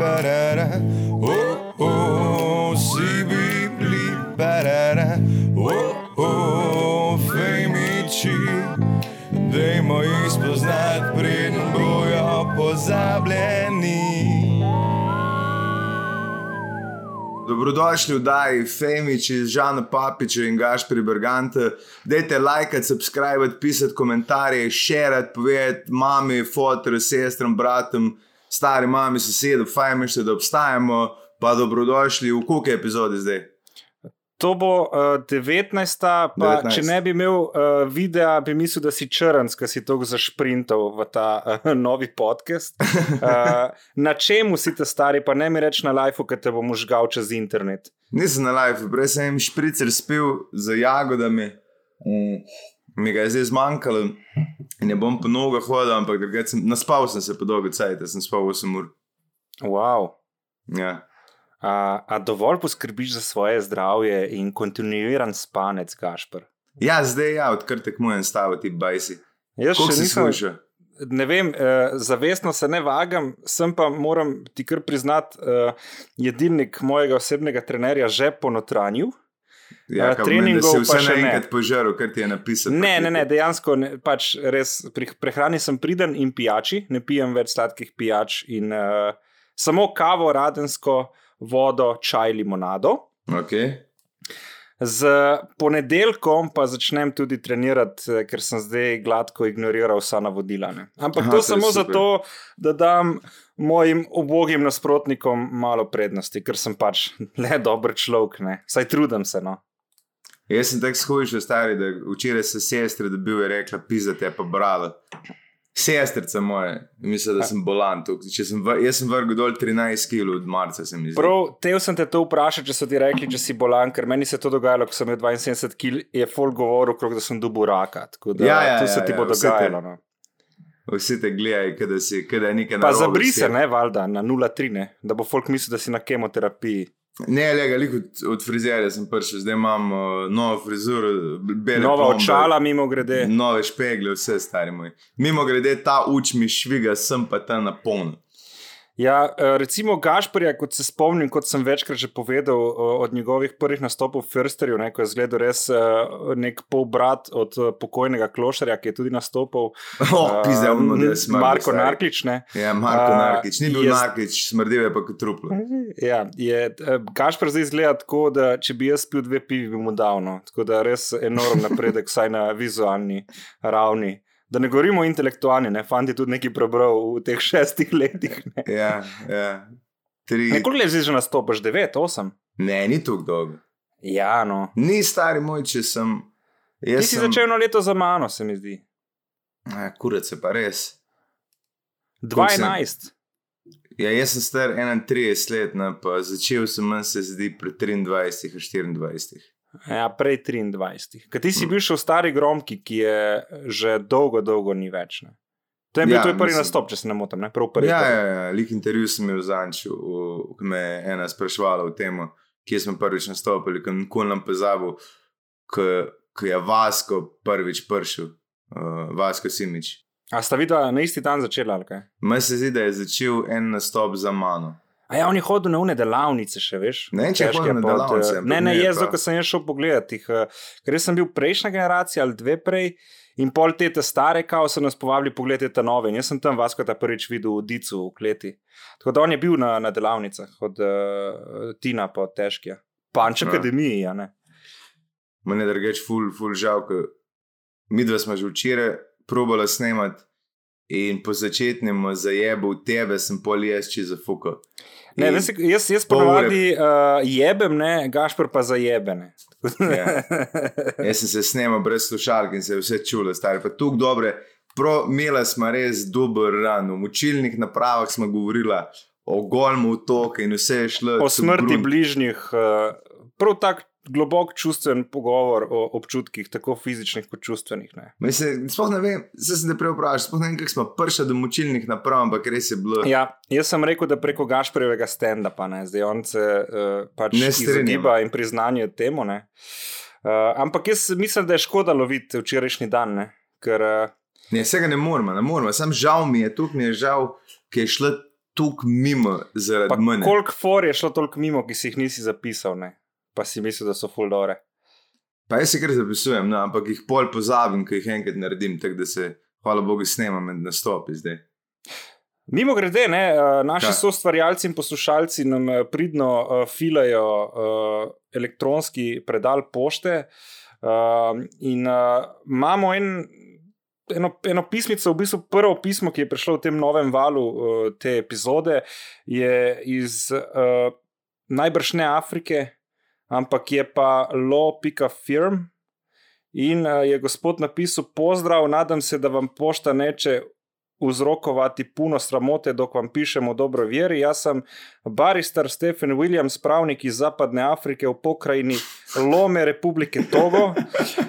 barara, oh, oh, si bibli, barara, oh, oh, fejmiči. Dajmo jih spoznati, preden bojo pozabljeni. Dobrodošli v Dajni, Femiči, Žana Papiča in Gašpri Bergante. Dajte like, subscribe, pisati komentarje, širiti, povedati mami, fotor, sestram, bratom, stari mami, sosedom, fajn je, da obstajamo. Pa dobrodošli v kuke epizode zdaj. To bo uh, 19. Pa, 19. če ne bi imel uh, videa, bi mislil, da si črn, ker si tako zašprintal v ta uh, novi podcast. Uh, na čemu si te stari, pa ne mi reči na live, ker te bom užgal čez internet. Nisem na live, prej sem jim špricer spil z jagodami, mm. Mi ga je zdaj zmanjkalo. Ne bom po nogah hodil, ampak sem naspal sem se po dolgi cajt, sem spal 8 ur. Wow. Ja. A, a dovolj poskrbiš za svoje zdravje in kontinuiran spanec, Gašpr? ja, zdaj ja, odkar tekmujem staviti bajsi. Jaz Koliko še nisem. slušal? Ne vem, eh, zavestno se ne vagam, sem pa moram ti kar priznati, eh, jedilnik mojega osebnega trenerja že ponotranil. Ja, da treningov pa vse še ne. požrl, kar ti je napisal. Ne, ne, ne, dejansko ne, pač res pri prehrani sem priden in pijači, ne pijem več sladkih pijač in uh, samo kavo, radensko, vodo, čaj, limonado. Okay. Z ponedeljkom pa začnem tudi trenirati, eh, ker sem zdaj gladko ignoriral vsa navodila. Ne. Ampak Aha, to samo super. zato, da dam mojim ubogim nasprotnikom malo prednosti, ker sem pač le dober človek, ne. saj trudim se. No. Jaz sem tako skušal, stari, da včeraj se sestre dobil in rekla, pisa te je pa brala. Sestrica moja, mislim, da sem bolan tukaj. Če Sem, jaz sem vrgel dol 13 kg od marca, se. Prav, te sem te to vprašal, če so ti rekli, če si bolan, ker meni se je to dogajalo, ko sem imel 72 kg, je folk govoril, okrog, da sem dubu raka. Tako da Ja, ja, to se ja, ti ja, bo vse te- dogajalo. No. Vsi te gledajo, kada si, kada je nekaj Pa narobe zabri s se, ne, valjda, na 0,3, ne, da bo folk mislil, da si na kemoterapiji. Ne, le, lik od, od frizerja sem prišel, zdaj imam uh, novo frizuro, bele Nova plombe, očala, mimo grede. Nove špegle, vse stari moj. Mimo grede, ta uč mi šviga, sem pa ta na polno. Ja, eh, recimo Gašporja, kot se spomnim, kot sem večkrat že povedal, o- od njegovih prvih nastopov v Firsterju, ne, ko je zgledal res eh, nek pol brat od eh, pokojnega Klošarja, ki je tudi nastopal. Oh, eh, pizde, ono, da je smrdi, Marko stari. Narklič, ne. Ja, Marko A, Narkič, ni bil jaz- Narkič, smrdel je pa kot truplo. Ja, je, eh, Gašpor zdaj izgleda tako, da če bi jaz pil dve pivi, bi mu dal. No. Tako da res enorm napredek, vsaj na vizualni ravni. Da ne govorimo intelektualni, ne, fanti tudi nekaj prebral v teh šestih letih. Ne, Ja, ja. Tri. ne koliko let že nastopaš? Devet, osem? Ne, ni tako dolgo. Ja, no. Ni stari moj, če sem. Ti si sem, začel eno leto za mano, se mi zdi. A, Kurat se pa res. 12. Ja, jaz sem star 31 let, ne, pa začel sem, se zdi, pri 23, 24. Ja, prej 23. Kaj ti si Mm. bil še v stari gromki, ki je že dolgo, dolgo ni več. Ne? To je bil Ja, tvoj prvi mislim- nastop, če se ne motim, ne? prav prvi. Ja, prvi. ja, ja, lik intervju sem imel zančil, ko me je ena sprašvala o tem, kje smo prvič nastopili, ko nikoli nam pozabil, ko, je Vasko prvič prišel, uh, Vasko Simič. A sta videla na isti dan začela, ali kaj? Meni se zdi, da je začel en nastop za mano. A ja, on je hodil na une delavnice, še veš. Ne če je hodil na delavnice, eh, ampak Ne, ne, jaz, ko sem jaz šel pogledat, jih, eh, ker sem bil prejšnja generacija ali dve prej. In pol te te stare, kao so nas povabili pogledati te nove. In jaz sem tam vas, kot ta prvič videl v Dicu v kleti. Tako da on je bil na, na delavnicah, od uh, Tina pa od Težkija. Panč Ja. akademiji, ja ne. Mene je drugač ful, ful žal, ker mi dva smo že včeraj probala snemati in po začetnem zajebu tebe sem pol jaz čez zafuka. Ne, veš, jaz, jaz ponovadi uh, jebem, ne, Gašpor pa zajebene. Ja. Jaz sem se snemal brez slušalk in se je vse čulo, stari pa tukaj dobre. Pro, imela smo res dober ran, v močilnih napravah smo govorili o golmu otoka in vse je šlo. o smrti bližnjih, uh, prav tak globok čustven pogovor o občutkih, tako fizičnih kot čustvenih. Ne. Mislim, sploh ne vem, se sem te prej vprašal, sploh ne vem, kako smo prišli do močilnih naprav, ampak res je bilo. Ja, jaz sem rekel, da preko Gašprevega stand-upa, ne, zdaj on se uh, pač izogiba in priznanje temu. Ne. Uh, ampak jaz mislim, da je škoda loviti včerajšnji dan, ne, ker uh, Ne, vsega ne moremo, ne moremo. Sam žal mi je, tukaj mi je žal, ki je šlo tuk mimo zaradi mene. Koliko for je šlo toliko mimo, ki si jih nisi zapisal, ne? Pa si mislil, da so full dore. Pa jaz se kar zapisujem, no, ampak jih pol pozabim, ko jih enkrat naredim, tako da se, hvala Bogu, snemam med nastopi zdaj. Mimo grede, ne, eh, naši Kaj? soustvarjalci in poslušalci nam eh, pridno uh, filajo uh, elektronski predal pošte. Uh, in uh, imamo en, eno, eno pismico, v bistvu prvo pismo, ki je prišlo v tem novem valu uh, te epizode, je iz uh, najbrž ne Afrike, ampak je pa lo.firm. In uh, je gospod napisal: Pozdrav, nadam se, da vam pošta neče vzrokovati puno sramote, dok vam pišemo dobro veri. Jaz sem barister Stephen Williams, pravnik iz Zapadne Afrike v pokrajini Lome Republike Togo.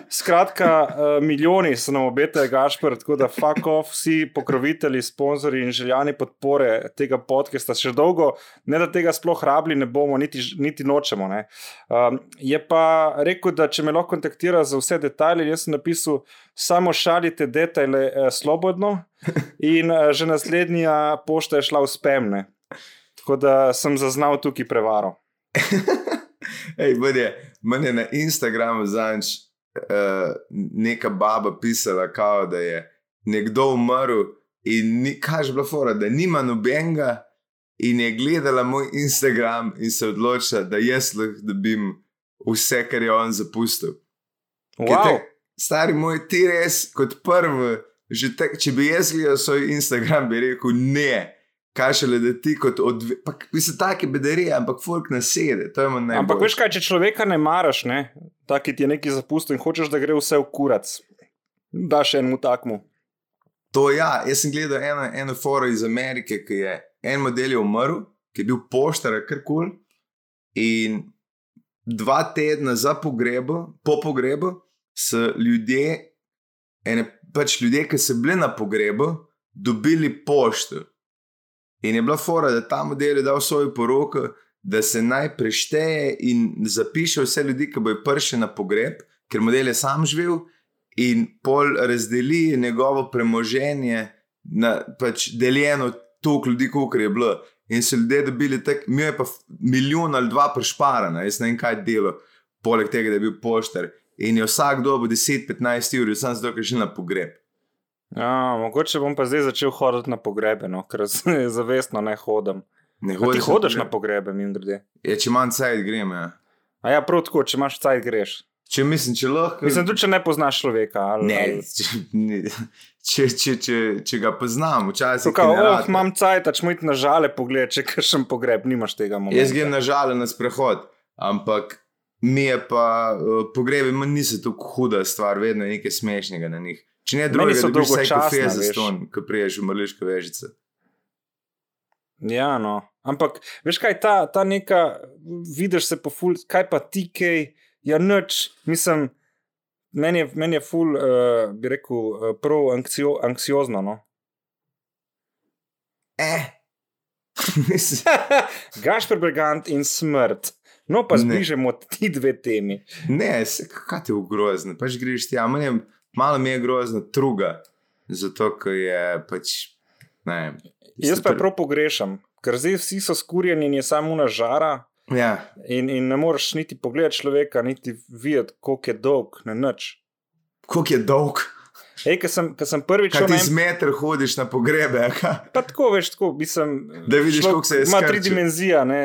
Skratka, uh, milijoni se nam obetajo, Gašpr, tako da fuck off, vsi pokrovitelji, sponzorji in željani podpore tega podcasta še dolgo, ne da tega sploh rabili, ne bomo, niti, niti nočemo. Ne. Um, je pa rekel, da če me lahko kontaktira za vse detajle, jaz sem napisal, samo šalite detajle eh, svobodno. In uh, že naslednja pošta je šla v spemne. Tako da sem zaznal tukaj prevaro. Ej, bude, meni je na Instagramu zanč uh, neka baba pisala, kao, da je nekdo umrl in ni, kaj je bila fora, da nima nobenega in je gledala moj Instagram in se odločila, da jaz lahko dobim vse, kar je on zapustil. Wow. te- Stari moj, ti res kot prvi, že tek, če bi jaz gledal svoj Instagram, bi rekel ne. Kaj šele, da ti kot odve... Pa, vi ste taki bedarije, ampak folk nasede. Ampak veš kaj, če človeka ne maraš, ne, taki ti je neki zapustil in hočeš, da gre vse v kurac, daš enemu takmu. To ja, jaz sem gledal eno, eno foro iz Amerike, ki je en model je umrl, ki je bil poštar, kar kul. In dva tedna za pogrebu, po pogrebu, so ljudje, ene, pač ljudje, ki so bili na pogrebu, dobili pošto. In je bila fora, da ta model je dal svojo poroko, da se naj prešteje in zapiše vse ljudi, ki bojo prišli na pogreb, ker model je sam živel in pol razdeli njegovo premoženje na pač deljeno toliko ljudi, koliko je bilo. In so ljudje dobili tako, mi je pa milijon ali dva prešparana, jaz ne vem kaj delo, poleg tega, da je bil poštar. In je vsak dobo 10-15 ur, samo zato, ker je šel na pogreb. Ja, mogoče bom pa zdaj začel hoditi na pogrebe, no, ker zavestno ne hodim. Ne A ti hodiš hodiš na pogreb? pogrebe, mi grede. Ja, če manj cajt grem, ja. A ja, prav tako, če imaš cajt, greš. Če mislim, če lahko. Mislim, tudi če ne poznaš človeka. Ali, Ne, ali... če, ne, če, če, če, če ga poznam, včasih. Ne oh, imam cajt, če mojt na žale pogled, če kršem pogreb, nimaš tega momenta. Jaz grem na žale na sprehod, ampak mi je pa uh, pogrebi, manj niso tako huda stvar, vedno je nekaj smešnega na njih. Če ne drugega, so da dobiš vsaj dolgočasna, kafe za ston, ko priješ v mrliško vežico. Ja, no. Ampak, veš kaj, ta, ta neka, vidiš se po ful, kaj pa ti kaj, ja, noč, mislim, meni je, meni je ful, uh, bi rekel, uh, prav anksio, anksiozno. No. Eh. Gašpr Brigant in smrt. No, pa Ne. zbližemo ti dve temi. ne, se, kaj ti je grozno, pač greš ti, a meni je, malo mi je grozno truga, zato ker je pač, ne. Jaz pa prav pogrešam, ker zdaj vsi so skurjeni in je samo na žara. Ja, In, in ne moreš niti pogledati človeka, niti videti, koliko je dolg, ne nič. koliko je dolg, Ej, ker sem, ker sem prvič šel ti z meter hodiš na pogrebe, a kaj? Pa tako, veš, tako, mislim, Da vidiš, koliko se je Ima tri dimenzije, ne,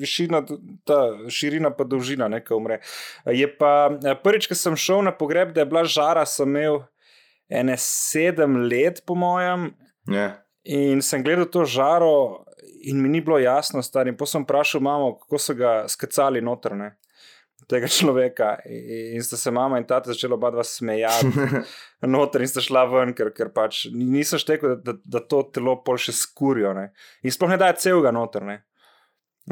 višina, ta širina, pa dolžina, ne, ko umre. Je pa prvič, ko sem šel na pogreb, da je bila žara, sem imel ene sedem let, po mojem, Ja. in sem gledal to žaro, in mi ni bilo jasno, stari. Potem sem vprašal mamo, kako so ga skacali noter. Tega človeka, in in sta se mama in tata začela oba dva smejati, noter in sta šla ven, ker, ker pač nisem štekel, da, da, da to telo pol še skurijo. Ne. In sploh ne da celega noter. Ne.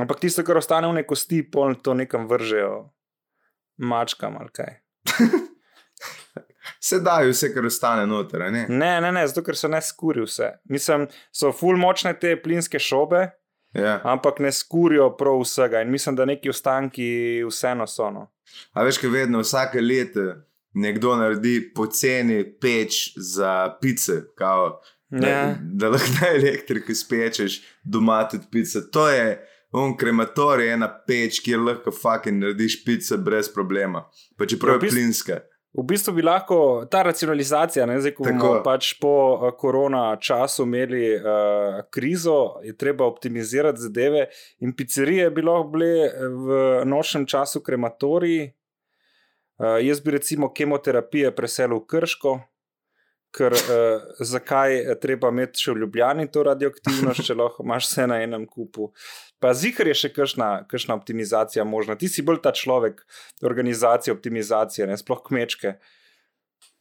Ampak tisto, kar ostane v neki kosti, pol to nekam vržejo, mačkam ali kaj. Se dajo vse, kar ostane noter, ne? Ne, ne, ne, zato ker se ne skuri vse. Mislim, so full močne te plinske šobe, Ja. ampak ne skurijo prav vsega. In mislim, da neki ostanki vseeno so. No. A veš, kaj vedno, vsake leto nekdo naredi poceni peč za pice, kao Da, Ja. da lahko na elektriki spečeš doma tudi pico. To je on krematorij, ena peč, kjer lahko fucking narediš pico brez problema. Pa čeprav Ja, je plinska. V bistvu bi lahko ta racionalizacija, ne, zdaj, ko bomo Tako. pač po uh, korona času imeli uh, krizo, je treba optimizirati zadeve. In pizzerije bi lahko bile v nočnem času krematoriji. Uh, jaz bi recimo kemoterapije preselil v Krško. Ker uh, zakaj je treba imeti še v Ljubljani to radioaktivnost, če lahko imaš vse na enem kupu. Pa zihar je še kakšna, kakšna optimizacija možna. Ti si bolj ta človek, organizacije, optimizacije, ne sploh kmečke.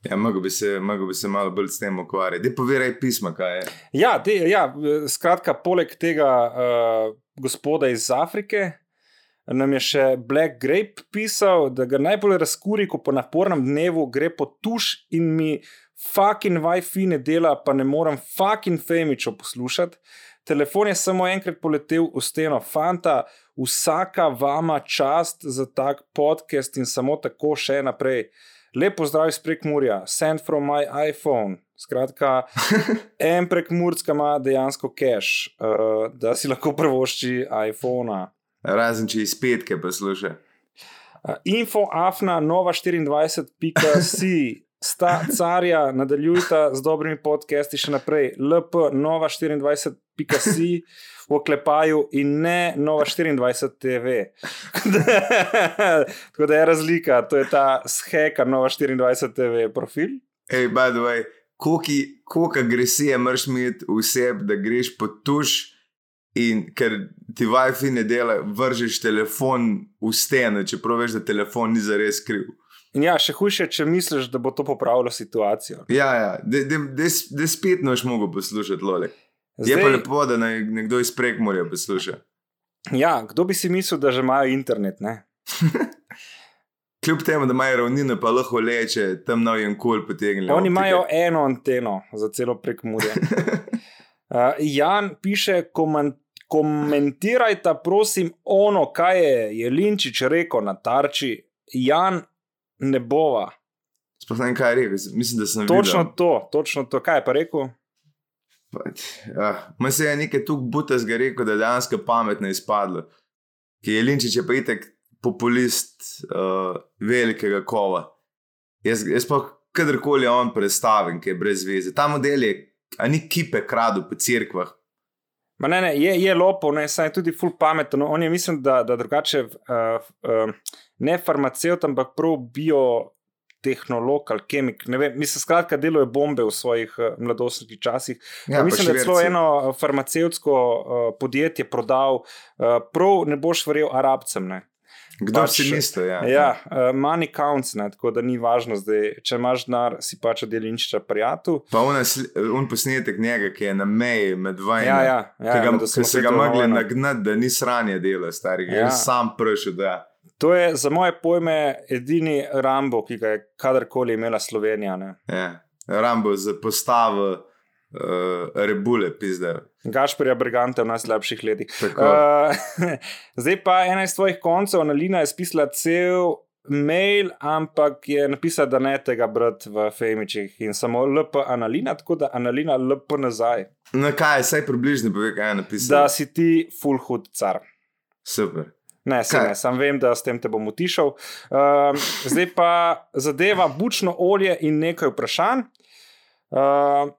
Ja, mogo bi, se, mogo bi se malo bolj s tem ukvarjati. Dej povedaj pisma, kaj je. Ja, de, ja, skratka, poleg tega uh, gospoda iz Afrike. Nam je še Black Grape pisal, da ga najbolj razkuri, ko po napornem dnevu gre po tuš in mi fucking Wi-Fi ne dela, pa ne morem fucking Femičo poslušati. Telefon je samo enkrat poletel v steno, fanta, vsaka vama čast za tak podcast in samo tako še naprej. Lepo zdrav iz prekmurja, send from my iPhone. Skratka, en prekmurska ima dejansko cache, uh, da si lahko prvošči iPhone. Razen če iz petke posluša. Uh, info afna nova 24.si. Sta carja, nadaljujta z dobrimi podcasti še naprej. LP nova 24.si v oklepaju in ne nova 24 TV. Tako da je razlika, to je ta sheka nova 24 TV profil. Hej, by the way, koliko- agresije moraš imeti v sebi, da greš po tuš in ker ti Wi-Fi ne dela, vržeš telefon v steno, čeprav veš, da telefon ni zares kriv. In ja, še hujše, če misliš, da bo to popravilo situacijo. Ja, ja, da spet noš mogo poslušati lole. Je pa Zdaj, lepo, da naj nekdo iz prekmorja posluša. ja, kdo bi si mislil, da že imajo internet? Ne? Kljub temu, da imajo ravnine, pa lahko leče, tam nov in kul potegnili. Oni imajo eno anteno za celo prekmurje. Uh, Jan piše, koment, komentirajte, prosim, ono, kaj je Jelinčič rekel na tarči. Jan, ne bova. Sploh ne vem, kaj je rekel, mislim, da sem Točno videl. to, točno to. Kaj je pa rekel? Pač, Ja, Ma se je nekaj tu butas ga rekel, da je dejansko pametno izpadlo. Ki je Linčič je pa itek populist uh, velikega kova. Jaz, jaz pa kadarkoli on predstavim, ki je brez veze. Ta model je, a ni kipe kradu po cerkvah. Ma ne, ne, je, je lopov, ne, saj je tudi ful pameten. On je, mislim, da, da drugače, uh, uh, ne farmaceut, ampak prav biotehnolog ali kemik. Ne vem, mislim, skratka, deluje bombe v svojih uh, mladostnih časih. Ja, mislim, da je celo eno uh, farmacevtsko uh, podjetje prodal, uh, prav ne boš verjel arabcem. Ne. Kdo pač- si misli? Ja. Ja, uh, money counts, ne, tako da ni važno zdaj, če imaš denar, si pač delinčiča prijatelj. Pa un, un posnetek njega, ki je na meji med vami. Ja, ja, ja, ki ga, ki se ga mogli nagnati, da ni sranje dela, stari. Ja. Ja. Sam pršil, da. To je za moje pojme edini Rambo, ki ga je kadarkoli imela Slovenija. Ne. Ja. Rambo za postavo uh, rebule, pizde. Gašporja Briganta v najslabših letih. Tako. Uh, zdaj pa ena iz tvojih koncev, Analina je spisala cel mail, ampak je napisala, da ne tega brati v Femičih in samo LP Analina, tako da Analina LP nazaj. Na kaj, saj približno pove, kaj je napisal. Da si ti full hud car. Super. Ne, se ne, sam vem, da s tem te bom utišal. Um, zdaj pa zadeva bučno olje in nekaj vprašanj. Uh,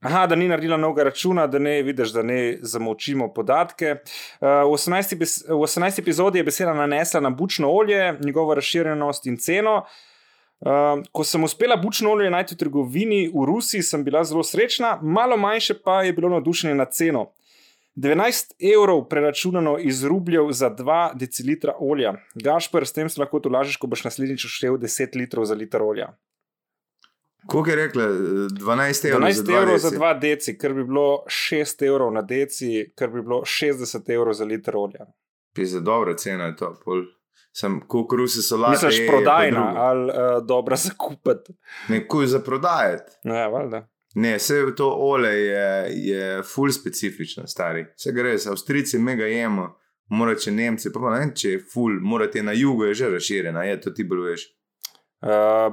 aha, da ni naredila novega računa, da ne vidiš, da ne zamolčimo podatke. Uh, v, 18. bes- v 18. epizodi je beseda nanesla na bučno olje, njegovo razširjenost in ceno. Uh, ko sem uspela bučno olje najti v trgovini v Rusiji, sem bila zelo srečna, malo manjše pa je bilo navdušenje nad ceno. 12 evrov preračunano iz rubljev za 2 decilitra olja. Gašpr, s tem se lahko tolažiš, ko boš naslednjič šel 10 litrov za liter olja. Koliko je rekla? 12 evrov. 12 za dva evrov za deci? 2 deci, kar bi bilo 6 evrov na deci, kar bi bilo 60 evrov za liter olja. Pizde, dobra cena je to. Pol. Sem kukur vse solate. Misliš, prodajna ali uh, dobra za kupiti? Ne, kuj za prodajati. Ja, valjda. Ne, vse to olje je, je full specifično, stari. Vse gre, se Avstrijci mega jemo, morače Nemci, pa, ne vem, če je full, morate na jugu je že razširjena, je to ti bolj veš. Uh,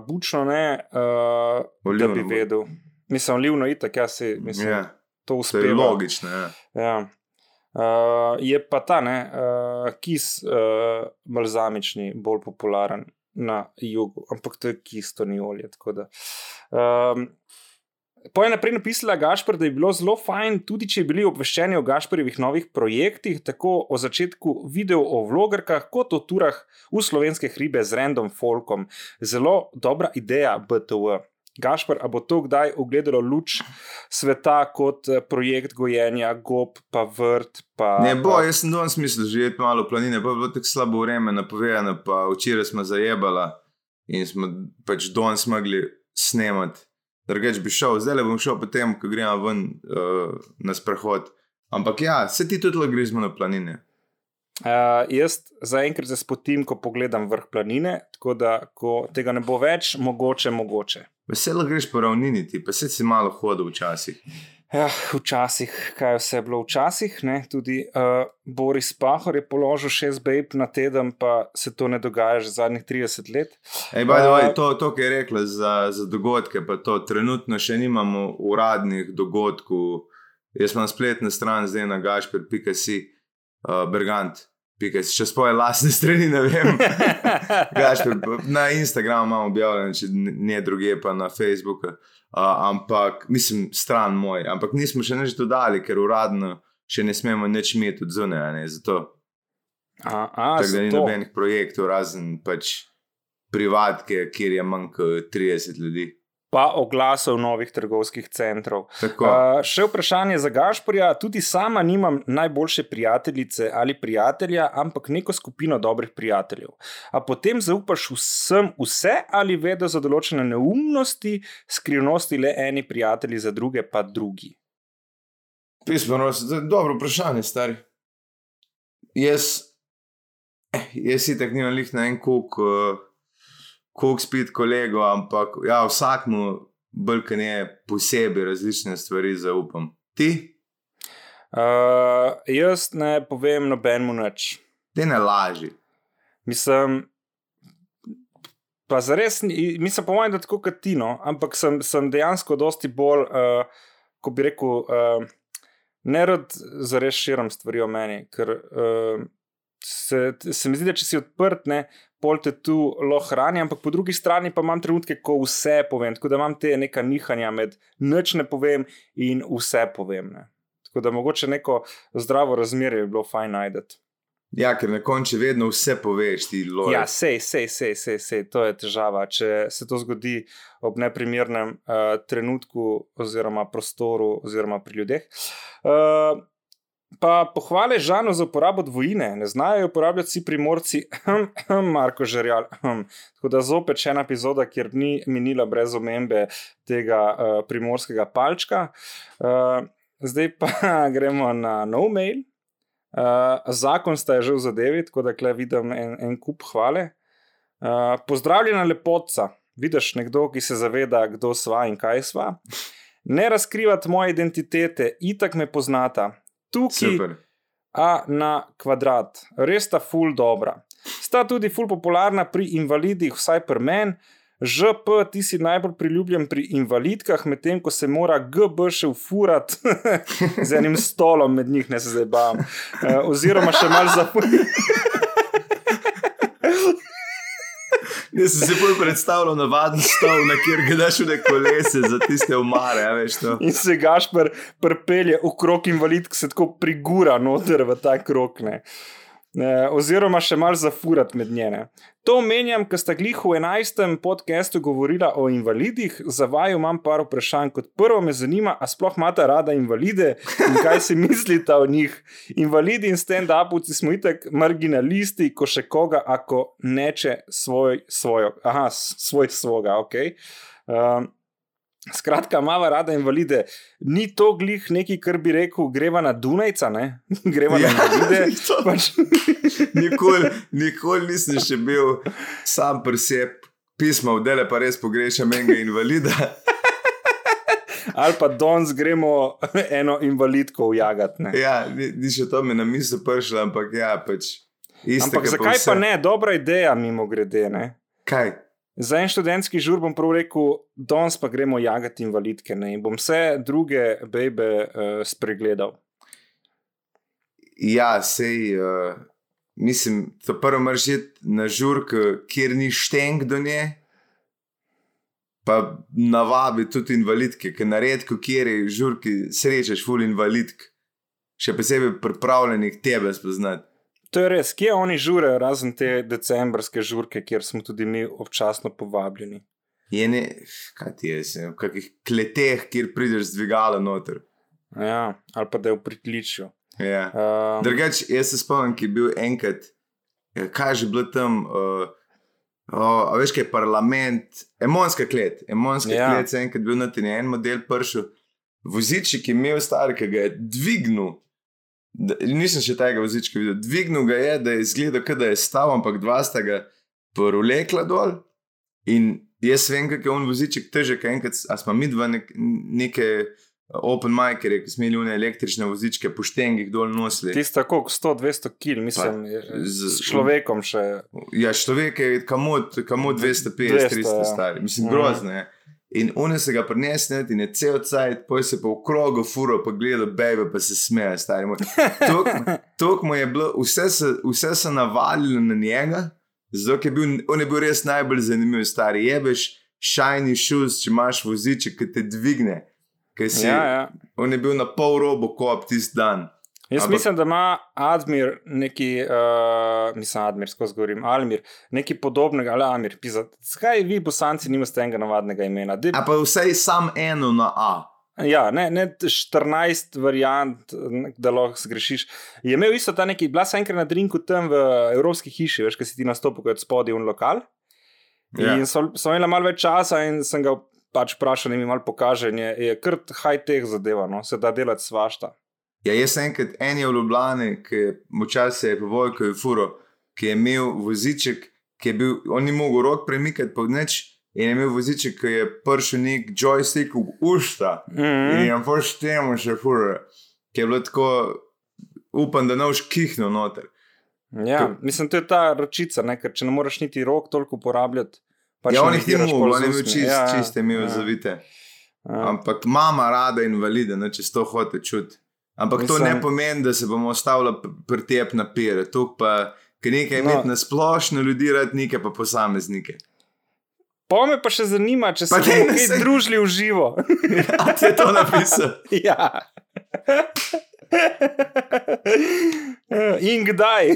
bučno ne, uh, da Olivno bi bo. vedel. Mislim, livno itak, ja, se, mislim, Ja, to to uspeva. je logično. Ja. Ja. Uh, je pa ta ne, uh, kis uh, balzamični bolj popularen na jugu, ampak to je kis, to ni olje. tako da, Um, Po je naprej napisala Gašpor, da je bilo zelo fajn, tudi če bili obveščeni o Gašporjevih novih projektih, tako o začetku video o vlogerkah, kot o turah v slovenske hribe z random folkom. Zelo dobra ideja, BTW. Gašpor, a bo to kdaj ugledalo luč sveta kot eh, projekt gojenja, gob, pa vrt? Pa, Ne bo, jaz sem danes mislil živeti malo v planine, pa je bilo tako slabo vreme napovedano, pa včeraj smo zajebala in smo pač danes mogli snemati. Drugač bi šel, zdaj le bom šel potem, ko gremo ven uh, na sprehod. Ampak ja, se ti tudi gremo na planine. Uh, jaz zaenkrat se spotim, ko pogledam vrh planine, tako da ko tega ne bo več, mogoče, mogoče. Veselo greš po ravnini, ti pa se si malo hodil včasih. Ja, včasih, kaj vse je bilo včasih, ne? tudi uh, Boris Pahor je položil šest bejb na teden, pa se to ne dogaja že zadnjih 30 let. Ej, by the way, Uh, to, to, kar je rekla za, za dogodke, pa to trenutno še nimamo uradnih dogodkov. Jaz imam spletno stran zdaj na gašper.si, uh, bergant. Pika, še svoje lastne strani, ne vem. Gašper, na Instagramu imamo objavljeno, če ne druge, pa na Facebooku. Uh, ampak, mislim, stran moj. Ampak nismo še nič dodali, ker uradno še ne smemo nič imeti od zunaj. Zato A, a, Tako da ni nobenih projektov, razen pač privatke, kjer je manj kot 30 ljudi. Pa oglasov novih trgovskih centrov. Tako, Uh, še vprašanje za Gašporja. Tudi sama nimam najboljše prijateljice ali prijatelja, ampak neko skupino dobrih prijateljev. A potem zaupaš vsem vse ali vedo za določene neumnosti, skrivnosti le eni prijatelji, za druge pa drugi. pismo, dobro vprašanje, stari. Jaz, eh, jaz si tako nimam lih na en kuk, uh, kuk spit kolego, ampak ja, vsakmu brken je posebej različne stvari zaupam. Ti, Uh, jaz ne povem nobenemu nič. ti ne laži. Mislim, pa zares, ni- mislim, po mojem, da tako kot ti, no, ampak sem, sem dejansko dosti bolj, uh, ko bi rekel, uh, ne rad zares širim stvari o meni, ker uh, se, se mi zdi, da če si odprt, ne. Pol te tu lahko hrani, ampak po drugi strani pa imam trenutke, ko vse povem, tako da imam te neka nihanja med nič ne povem in vse povem. Ne. Tako da mogoče neko zdravo razmerje bi bilo fajn najti. Ja, ker na koncu vedno vse poveš, ti loji. Ja, sej, sej, sej, sej, sej, to je težava. Če se to zgodi ob neprimernem uh, trenutku, oziroma prostoru, oziroma pri ljudeh. Uh, pa pohvale Žanu za uporabo dvojine, ne znajo jo uporabljati vsi primorci, Marko Žerjal. Tako da zopet še ena epizoda, kjer ni minila brez omembe tega uh, primorskega palčka. Uh, zdaj pa gremo na nov mail. Uh, zakon sta je že v zadevi, tako da tukaj vidim en, en kup hvale. Uh, pozdravljena lepotca, vidiš nekdo, ki se zaveda, kdo sva in kaj sva. Ne razkrivati moje identitete, itak me poznata. Tukaj, Super. a na kvadrat, res sta ful dobra. Sta tudi ful popularna pri invalidih, vsaj pri meni. ŽP, ti si najbolj priljubljen pri invalidkah, medtem ko se mora GB še ufurati z enim stolom med njih, ne se zdaj bam. Uh, oziroma še mal za. Jaz sem si bolj predstavljal navaden stol, na kjer ga daš v kolese za tiste umare, a veš to. In se Gašpr prepelje v krok invalidk, se tako prigura noter v ta krok. Ne. E, oziroma še mal zafurat med njene. To omenjam, ker sta glih v 11. podkastu govorila o invalidih. Za vaju imam par vprašanj. Kot prvo me zanima, a sploh imata rada invalide in kaj si mislite o njih. Invalidi in stand-upovci smo itek marginalisti, ko še koga, ako neče svoj, svojo, aha, svoj svoga, ok. Um, Skratka, mava rada invalide. Ni to glih nekaj, kar bi rekel, greva na Dunajca, ne? greva na Ja, invalide. to- Pač, Nikoli, nikoli nisem še bil sam pri sebi, pismo, vdele pa res pogrešam enega invalida. ali pa danes gremo eno invalidko ujagati. ne. Ja, ni, ni še to mi na misel prišlo, ampak ja, pač. Iste, Ampak zakaj vse. pa ne? Dobra ideja, mimo grede. Ne? Kaj? Za en študentski žur bom prav rekel, danes pa gremo jagati invalidke ne? in bom vse druge bebe uh, spregledal. Ja, sej, uh, mislim, to prvo moraš iti na žurk, kjer ni šteng do nje. Pa navabi tudi invalidke, ker na redko, kjer je žurki, srečaš ful invalidk, še posebej pripravljenih tebe spoznati. To je res, kje oni žurejo, razen te decembrske žurke, kjer smo tudi mi občasno povabljeni. Je ne, kaj ti je, se, v kakih kleteh, kjer prideš z dvigala noter. Ja, ali pa da je v pritličju. Ja. Um, Drugač, jaz se spomnim, ki je bil enkrat, ja, kaj že bilo tam, uh, oh, veš, kaj je parlament, emonska klet, emonska Ja. klet, se enkrat bil na ten en model pršel, voziček je imel star, ki ga je dvignil. Da, nisem še tega vozička videl. Dvignil ga je, da je izgledal, da je stal, ampak dva sta ga porulekla dol. In jaz vem, kako je on voziček težek. Enkrat, a smo mi dva nek, neke open micere, ki smo imeli one električne vozičke, po štengih dol nosili. Tisto, koliko 100-200 kil, mislim, z- s človekom še. Ja, človek je kamot, kamot 250, 200, 300 ja. stari, mislim, Mhm. grozno je. In oni se ga prinesli in je cel cajt, poj se pa v krogu furo, pa gleda bebe, pa se smeje, stari moj. To mu je bilo, vse se, vse se navalilo na njega, zato je bil, on je bil res najbolj zanimiv, stari. Jebeš shiny shoes, če imaš voziček, ki te dvigne. Si, Ja, ja. On je bil na pol robo kop tisti dan. Jaz Ampak- mislim, da ima Admir neki, uh, mislim, Admir, skozi govorim, Almir, nekaj podobnega, ali Amir, pisa. Zakaj vi, bosanci, nimate enega navadnega imena? De, A pa vsaj sam eno na A. ja, ne, ne 14 variant, da lahko zgrešiš. Je imel isto ta neki, bila sem enkrat na drinku tam v Evropski hiši, veš, kaj si ti nastopil kot spodaj v lokal. Ja. In so, so imeli malo več časa in sem ga pač vprašal, da mi malo pokaže. Je, je kar high-tech zadeva, no? se da delati svašta. Ja, jaz enkrat en je v Ljubljani, ki je včasih je po vojku je furo, ki je imel voziček, ki je bil, on ni mogel rok premikati po nič. In je imel voziček, ki je prišel nek joystick v usta Mm in -hmm. je pač temu še furo, ki je bilo tako, upam, da ne boš kihnil noter. Ja, Ko- mislim, to je ta ročica, ne? ker če ne moreš niti rok toliko uporabljati. Pač ja, on jih ni mogel, on je usmi. čist, Ja, ja, čiste, imel ja. zavite. ja. Ampak mama rada invalide, ne, če to hoče čuti. Ampak Mislim, to ne pomeni, da se bomo ostavili pri tep na pere. To pa, ker nekaj No. imeti na splošno ljudi, rad nekaj pa posameznike. Pa me pa še zanima, če se bomo kaj se- družili v živo. A ti je to napisal? ja. In kdaj?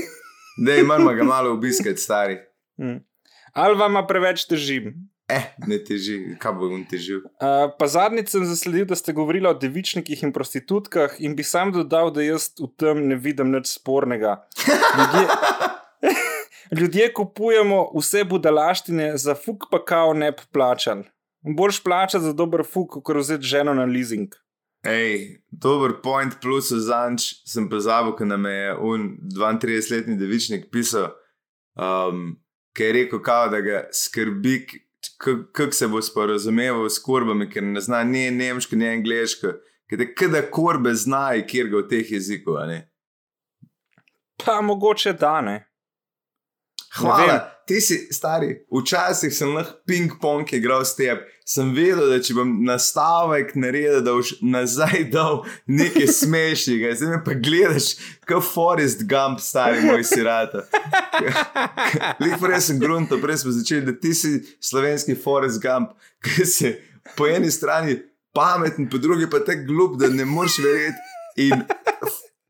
Da imamo ga malo obiskati, stari. Hm. Ali vam preveč težim? Eh, ne teži, kaj bo on težil. Uh, pa zadnjič sem zasledil, da ste govorili o devičnikih in prostitutkah, in bi sam dodal, da jaz v tem ne vidim nič spornega. Ljudje, ljudje kupujemo vse budalaštine, za fuk pa kao ne bi plačali. Boljš plačati za dober fuk, kot vzeti ženo na leasing. Ej, dober point plus zanč sem pozabil, ker nam je un 32-letni devičnik pisal, um, ki je rekel, kao, da ga skrbi, kako se bo sporazumeval s kurbami, ker ne zna ni nemško, ni angliško, ker te kada kurbe znajo, kjer ga v teh jezikov. Pa mogoče da ne. Hvala, ti si stari. Včasih sem lahko ping-pong igral s tem. Sem vedel, da če bom nastavek naredil, da boš nazaj dal nekaj smešnega. Zdaj me pa gledaš, kot Forest Gump, stari moj sirata. Lik prej sem grunto, prej smo začeli, da ti si slovenski Forest Gump, ki si po eni strani pameten, po drugi pa tako glup, da ne moreš verjeti. In,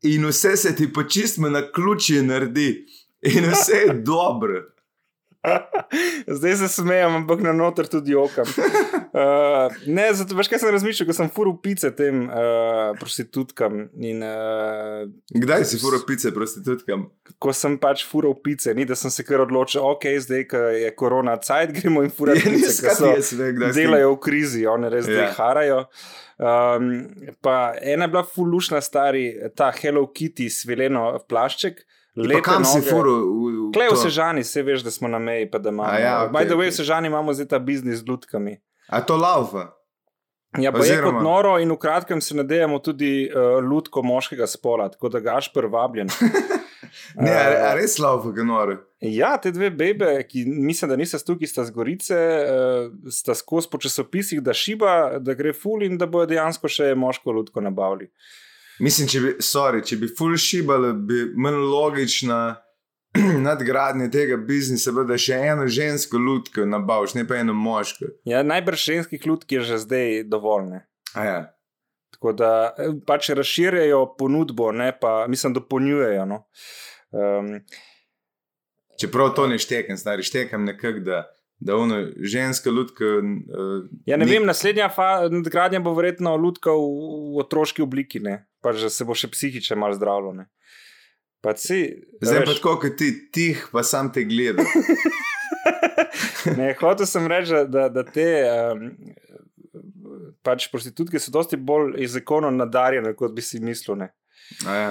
in vse se ti pa čistno na ključi naredi. In vse je dobro. Zdaj se smejem, ampak na noter tudi okam. Uh, ne, zato veš, kaj sem razmišljal, ko sem furil pice tem uh, prostitutkam. In, uh, Kdaj si furo pice prostitutkam? ko sem pač furil pice, ni da sem se kar odločil, ok, zdaj, je korona, cajt gremo in furati Ja, pice, ki so jaz si- delajo v krizi, oni res zdaj Ja. harajo. Um, pa ena je bila fulušna, stari, ta Hello Kitty, svileno plašček. Lepe kam si noge. furo? v- v Klej v? Sežani, se veš, da smo na meji, pa da imamo. A ja, okej, By the way, okej. v Sežani imamo zdaj ta biznis z lutkami. A to laufa? Ja, pa je kot Oziroma- noro in v kratkem se nadejamo tudi uh, lutko moškega spola, tako da gaš prvabljen. Ne, a, a res slabo, kako noro. Ja, te dve bebe, ki mislim, da niso tukaj, sta z Gorice, uh, sta skozi po časopisih, da šiba, da gre ful in da bojo dejansko še moško lutko nabavili. Mislim, če bi, sorry, če bi ful šibali, bi manj logična nadgradnja tega biznisa bila, da še eno žensko lutko nabaviš, ne pa eno moško. Ja, najbrž ženskih lutk je že zdaj dovolj. Ne? A ja. Tako da eh, pač razširjajo ponudbo, ne pa mislim, dopolnjujejo. No. Um, Čeprav to ne štekam, stari štekam nekako, da, da ono ženska lutka. Uh, ja, ne vem, naslednja nadgradnja bo verjetno lutka v, v otroški obliki, ne? pa že se bo še psihiče malo zdravilo. ne. Pa si, Zdaj pa veš, tako, kot ti, tih pa sam te gleda. ne, hotel sem reči, da- da, da te um, pač prostitutke so dosti bolj jezikovno nadarjene, kot bi si mislil. Ja.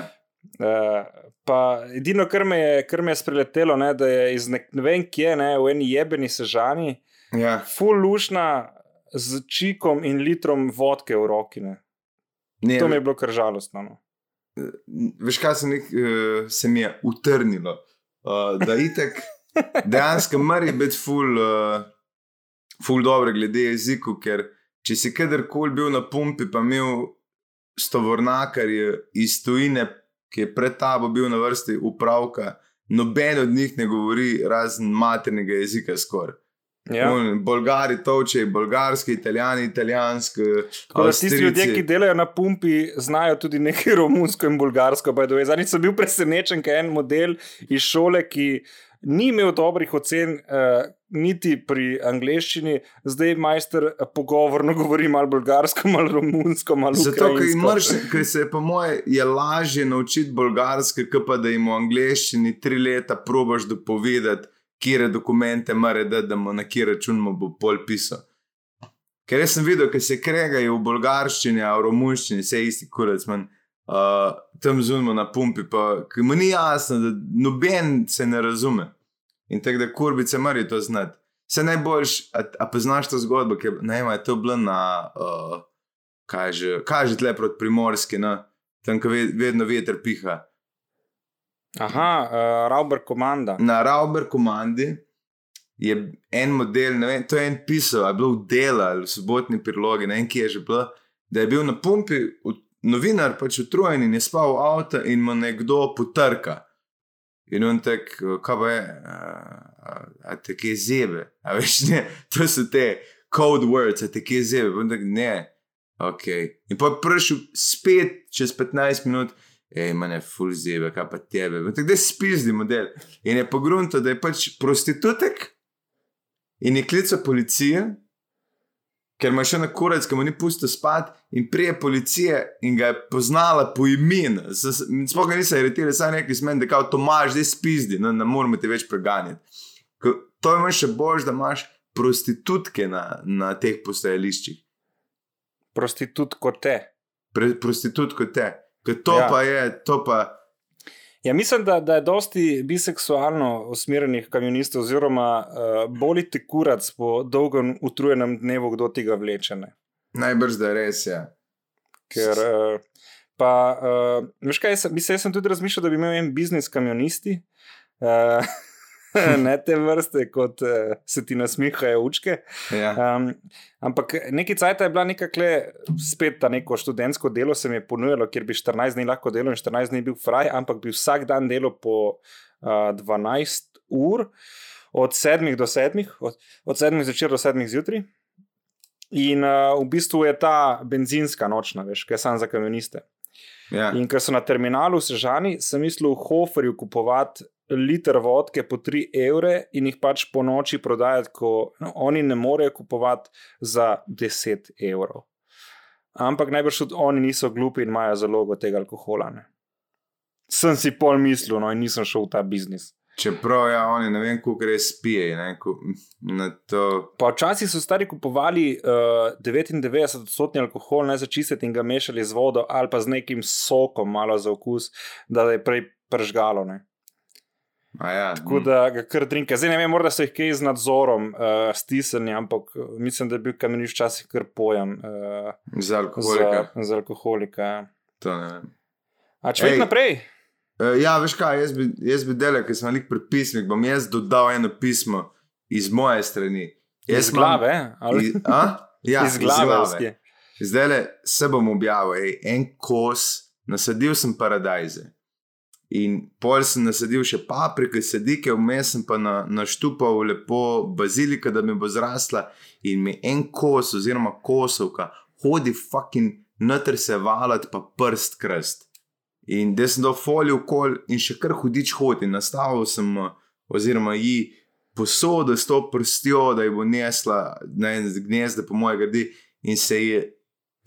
Uh, pa edino, kar me je, kar me je spreletelo, ne, da je iz nek, ne vem kje, ne, v eni jebeni sežani, Ja. full lušna z čikom in litrom vodke v roki. Ne. Ne, To mi je bilo kar žalostno. No. Veš, kaj se, nek, uh, se mi je utrnilo. Uh, da itek dejansko mora biti ful, uh, ful dobro glede jeziku, ker če si kadarkoli bil na pumpi, pa imel stovornakarje iz tujine, ki je pred tabo bil na vrsti upravka, noben od njih ne govori razen maternega jezika skoraj. Ja. On, Bolgari, toče, bolgarski, italijani, italijanski. Da tisti ljudje, ki delajo na pumpi, znajo tudi nekaj romunsko in bolgarsko. Zadnjič sem bil presenečen, ker je en model iz šole, ki ni imel dobrih ocen, uh, niti pri angleščini, zdaj majster eh, pogovorno govori malo bolgarsko, malo romunsko, malo Zato, ker ukrajinsko. imaš, ker se je po moje je lažje naučiti bolgarske, kot pa da jim v angleščini tri leta probaš dopovedati, kje dokumente mora dati, da mu na kje račun mu bo pol pisal. Ker jaz sem videl, ker se kregajo v bolgarščini, a v romunščini, vse isti kurac, manj. Uh, tam zunimo na pumpi, pa mu ni jasno, da noben se ne razume. In tako da kurbice morajo to znati. Vse najboljš, a, a poznaš to zgodbo, ki ne vem, je to bilo na, uh, kaj že, kaj že tle proti primorski, no? tam, ko ve, vedno veter piha. Aha, uh, Rauber komanda. Na Rauber komandi je en model, ne vem, to je en pisal, a je bilo v delu ali v sobotni prilogi, ne vem, kje je že bilo, da je bil na pumpi v, novinar pač utrujen in je spal v avtu in mu nekdo potrka. In on tak, kaj je, a, a, te kje zebe, a veš, ne, to so te code words, a te kje zebe, on tak, ne, ok. In pa prišel spet čez 15 minut, hej, mene ful zebe, kaj pa tebe, pa tako da spizdi model. In je pogrunto, da je pač prostitutek in je klical policijo, ker ima še na kurac, ki mu ni pusto spat, in prije policije in ga je poznala po imenu. Sploh ga niso aretirali, samo nekaj smen, da kao Tomaž, zdaj spizdi, no, ne moramo te več preganjati. Ko, to je še bolj, da imaš prostitutke na, na teh postajališčih. Prostitut kot te. Pre, prostitutko te. Ker to ja. pa je, to pa. Ja, mislim, da, da je dosti biseksualno usmerjenih kamionistov, oziroma uh, boli te kurac po dolgem utrujenem dnevu, kdo tega vleče. Ne? Najbrž da je res je. Ja. Ker, uh, pa, uh, veš kaj, jaz, mislim, jaz sem tudi razmišljal, da bi imel en biznis kamionisti. Uh, ne te vrste, kot uh, se ti nasmihajo učke. Ja. Um, ampak neki cajt je bila nekakle, spet ta neko študentsko delo se mi je ponujalo, kjer bi 14 dni lahko delal in 14 dni bil fraj, ampak bi vsak dan delal po uh, 12 ur, od 7 do 7, od, od 7 zvečer do 7 zjutraj. In uh, v bistvu je ta benzinska nočna, veš, kaj sem za kamioniste. Ja. In ker so na terminalu v Sežani, sem mislil v Hoferju kupovati liter vodke po 3 evre in jih pač po noči prodajati, ko no, oni ne morejo kupovati za 10 evrov. Ampak najbrž tudi oni niso glupi in imajo zalogo tega alkohola. Ne. Sem si pol mislil, no in nisem šel v ta biznis. Čeprav ja, oni ne vem, kako res pije. Ne, ko, to, Pa včasih so stari kupovali uh, 99-odstotni alkohol, ne za čistiti in ga mešali z vodo ali pa z nekim sokom, malo za okus, da je prej pržgalo. Ne. A ja, Tako da ga kar drinka. Zdaj ne vem, morda so jih kaj z nadzorom uh, stisnili, ampak uh, mislim, da je bil kameniš včasih kar pojem uh, za alkoholika. za, za alkoholika. ja. To ne vem. A če Ej. naprej, Uh, ja, veš kaj, jaz bi, jaz bi delal, ker sem lik prepisnik, bom jaz dodal eno pismo iz moje strani. Iz glave, ali Iz, a? ja, iz glave. Zdaj le se bom objavil, ej, en kos, nasadil sem paradajze. In pol sem nasadil še paprike, sedike, vmes sem pa na, naštupal lepo bazilika, da mi bo zrasla. In mi en kos, oziroma kosovka, hodi fucking noter se valat, pa prst krst. In da sem dal folijo okol in še kar hudič hodi. Nastavil sem, oziroma ji posodo s to prstjo, da ji bo nesla na en gnezd, po moje gradi. In se je.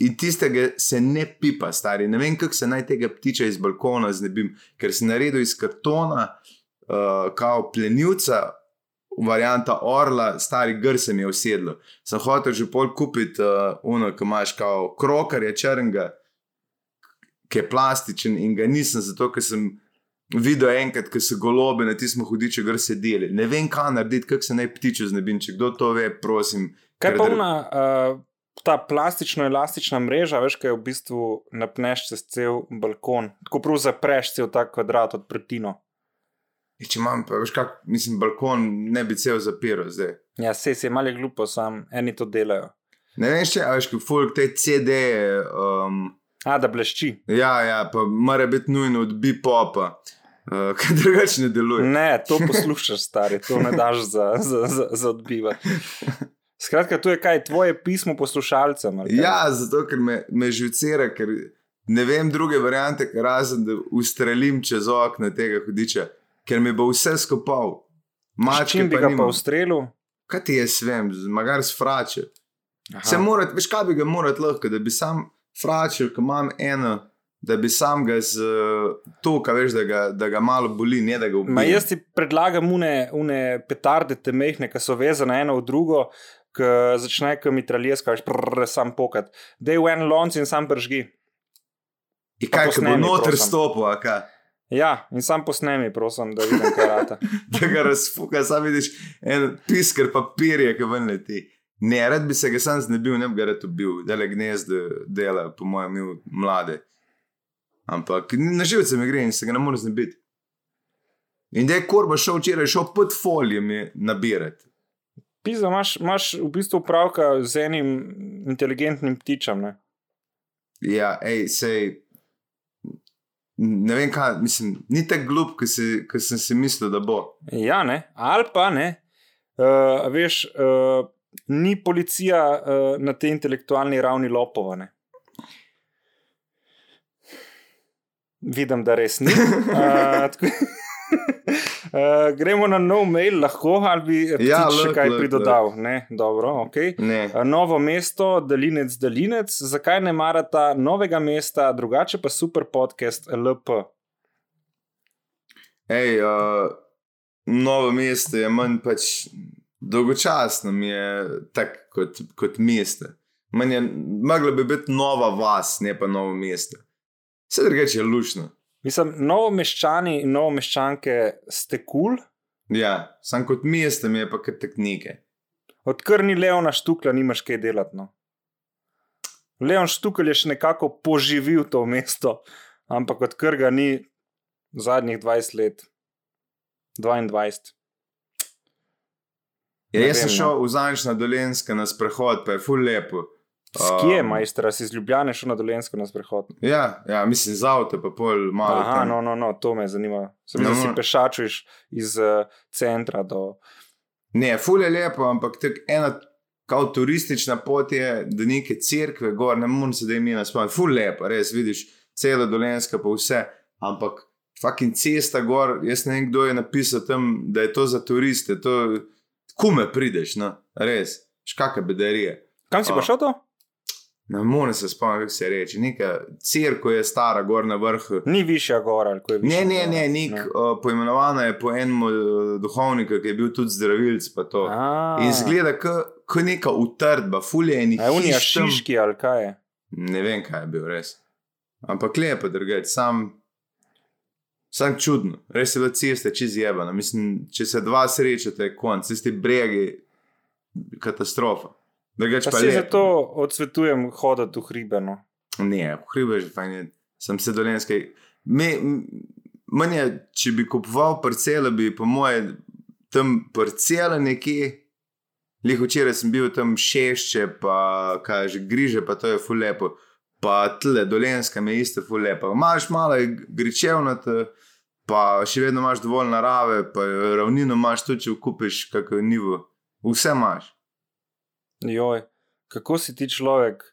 In tistega se ne pipa, stari. Ne vem, kako se naj tega ptiča iz balkona znebim, ker sem naredil iz kartona, uh, kao plenilca, varianta orla, stari gr se mi je usedlo. Sem hotel že pol kupiti uh, uno, ki imaš kao krokar, je črnga, ki je plastičen in ga nisem, zato ker sem videl enkrat, ko so golobe na tistem hudiču gr sedeli. Ne vem, kaj narediti, kako se naj ptiču znebim. Če kdo to ve, prosim. Kaj pa ona, uh, ta plastično-elastična mreža, veš, kaj v bistvu napneš čez cel balkon, tako prav zapreš cel ta kvadrat od pretino. Ja, Če imam, pa veš, kak, mislim, balkon ne bi cel zapiral zdaj. Ja, se je malo glupo, sam eni to delajo. Ne vem, če veš, kako folk te CD-je. Um, A, da blešči. ja, ja, pa mora biti nujno od bipopa, uh, ker drugače ne deluje. Ne, to poslušaš, stari, to ne daš za, za, za, za odbivati. Skratka, to je kaj, tvoje pismo poslušalcem. Ja, zato ker me, me živcira, ker ne vem druge variante, razen da ustrelim čez okno tega hudiča, ker mi bo vse skopal. Čim bi ga nimam. pa ustrelil? Kaj ti jaz vem, magar s frače. Aha. Se morat, veš, kaj bi ga morat lahko, da bi sam fračil, ko imam eno, da bi sam ga z uh, to, kaj veš, da ga, da ga malo boli, ne da ga Ma ubije. jaz ti predlagam une, une petarde, te mehne, ki so vezane eno v drugo, ki začne kot mitraljeska, veš, sam pokat. Dej v en lonc in sam pržgi. In kaj, ko bo posnemi, noter prosim. stopil, a kaj? Ja, in sam posnemi, prosim, da vidim, kaj rata. da ga razfuka, sam vidiš en pisker papirja, ki ven leti. Ne, rad bi se ga sam znebil, ne bi ga rad ubil, da le gnezdo dela, po mojem, mlade. Ampak na živce mi gre in se ga ne more znebiti. In da je korba šel včeraj, šel pod folijem je nabirati. Pisa, imaš, imaš v bistvu pravka z enim inteligentnim ptičem. Ne? Ja, hej, sej. Ne vem, kaj, mislim, ni tako glup, kot kot sem si mislil, da bo. Ja, ne, ali pa ne. Uh, veš, uh, ni policija uh, na tej intelektualni ravni lopova. Ne? Vidim, da res ni. Uh, tako, uh, gremo na nov mail, lahko ali bi Ja, ja, še kaj lahko, pridodal. Ne, dobro, okay. Ne. Uh, Novo mesto, Dalinec, Dalinec, zakaj ne marata novega mesta, drugače pa super podcast LP. Ej, uh, novo mesto je manj pač dolgočasno, mi je tako kot, kot mesto. Manj je, moglo bi biti nova vas, ne pa novo mesto. Vse drugače je lušno. Mislim, novo meščani in novo meščanke ste kul, cool, Ja, sam kot mi je pa kar teknike. odkar ni Leona Štukla, nimaš kaj delati. No. Leon Štukl je še nekako poživil to mesto, ampak odkar ga ni zadnjih 20 let, 22. Ja, jaz sem vem, no. šel v Zanjš na Dolenska na sprehod, pa je ful lepo. Skje, Um, majstra, si iz Ljubljane šel na Dolensko na sprehod. Ja, ja, mislim za avto, pa pol malo. Aha, tam. no, no, no, to me zanima. Sem No, no, da si no. pešačuješ iz uh, centra do. Ne, ful je lepo, ampak tako ena kao turistična pot je do neke cerkve, gor, ne morem se da imena spomniti. Ful lepo, res vidiš celo dolenska, pa vse. Ampak fucking cesta gor, jaz ne vem, kdo je napisal tam, da je to za turiste, to kume prideš, no, res, škaka bedarije. Kam si pa šel to? Ne morem se spomniti, kako se reče. Neka cerkev je stara, gor na vrhu. Ni višja gora, je Ne, višja ne, gora. ne, nek, uh, poimenovana je po enem uh, duhovniku, ki je bil tudi zdravilc. pa to. A. In zgleda, kot neka utrdba, fulje enih je unija šiški ali kaj je? Ne vem, kaj je bil res. Ampak lepo, drugače, sam, sam čudno, res je bila cesta čez jebana. Mislim, če se dva srečate, je konc, tisti bregi, katastrofa. Drugače Pa pa se lepo. zato odsvetujem hoditi v hribe. No. Ne, v hribe že fajn. je. Sem se dolenski. Me, m- manj je, če bi kupoval parcele, bi po moje tam parcele nekje. Lih včeraj sem bil tam šešče, pa kaže griže, pa to je fulepo. Pa tle, dolenska mi je isto fulepo. Imaš malo gričevnata, pa še vedno imaš dovolj narave, pa ravnino imaš tudi, če kupiš kakšno nivo. Vse imaš. Joj, kako si ti človek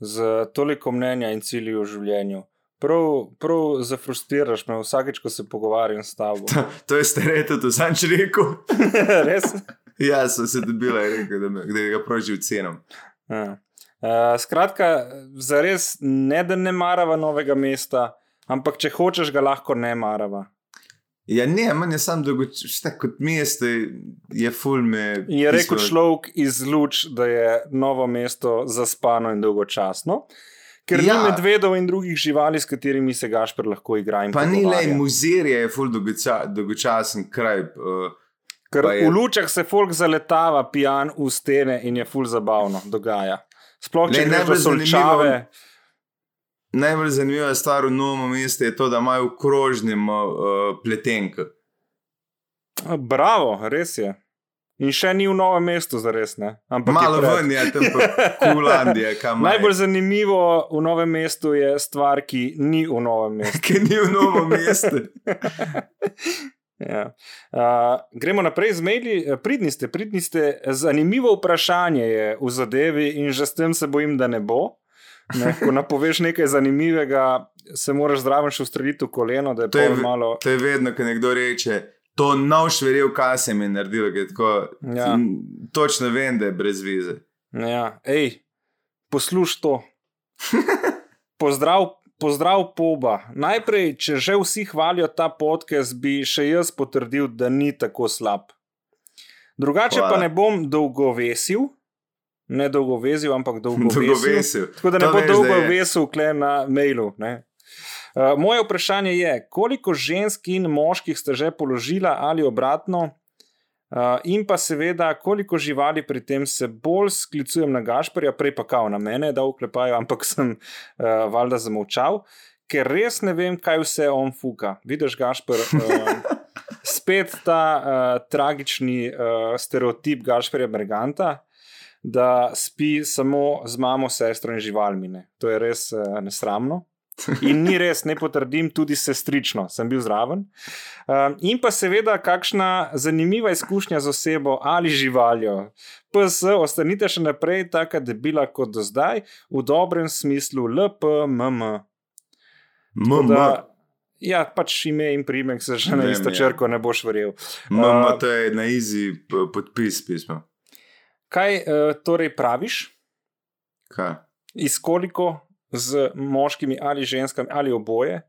z toliko mnenja in cilji v življenju? Prav, prav zafrustriraš me vsakeč, ko se pogovarjam s tabo. To, to je stare, tudi sam če rekel. Res? ja, sem se dobila in rekel, da, me, da ga prožil cenom. Ja. Uh, skratka, za res ne da ne marava novega mesta, ampak če hočeš, ga lahko ne marava. Ja, ne, manj je sam dolgočasno, kot mesto je fulme. Je rekel človek iz Luč, da je novo mesto zaspano in dolgočasno. Ker ja. ni medvedov in drugih živali, s katerimi se gašpr lahko igra. Pa ni le, muzej je ful dolgoča, dolgočasen kraj. Uh, Ker je... v lučah se folk zaletava, pijan v stene in je ful zabavno, dogaja. Sploh če ne greš solčave. Najbolj zanimiva stvar v novem mestu je to, da imajo krožnim uh, pletenke. Bravo, res je. In še ni v novem mestu, za res ne. Ampak Malo ven je tam, Kulandija. Najbolj zanimivo v novem mestu je stvar, ki ni v novem mestu. ki ni v novem mestu. ja. uh, gremo naprej z maili. Pridni ste, pridni ste. Zanimivo vprašanje je v zadevi, in že s tem se bojim, da ne bo. Ne, ko napoveš nekaj zanimivega, se moraš zdravo še ustreliti v koleno. To je, malo... to je vedno, ko nekdo reče to noč verjel, kaj se mi je naredilo. Tako, ja. Točno vem, da je brez vize. Ja, hej, poslušaj to. Pozdrav, pozdrav, poba. Najprej, če že vsi hvalijo ta podcast, bi še jaz potrdil, da ni tako slab. Drugače Hvala. pa ne bom dolgo vesil. Ne dolgo vezil, ampak dolgo, vesil. Tako da ne bo dolgo vesil, kle na mailu. Ne? Eh, moje vprašanje je, koliko žensk in moških ste že položila ali obratno, uh, in pa seveda, koliko živali pri tem se bolj sklicujem na Gašporja, prej pa kao na mene, da uklepajo, ampak sem uh, valjda zamolčal, ker res ne vem, kaj vse on fuka. Vidiš, Gašpor. Uh, Spet ta uh, tragični uh, stereotip Gašporja Briganta, da spi samo z mamo, sestro in živalmi. Ne. To je res uh, nesramno. In ni res, ne potrdim, tudi sestrično, sem bil zraven. Um, in pa seveda, kakšna zanimiva izkušnja z osebo ali živaljo. PS, ostanite še naprej tako debila kot do zdaj, v dobrem smislu, LPMM. MM. Ja, pač ime in primek se že na isto ja. črko ne boš verjel. MM, uh, to je na izi podpis pisma. Kaj uh, torej praviš? Kaj? Iz koliko z moškimi ali ženskami ali oboje.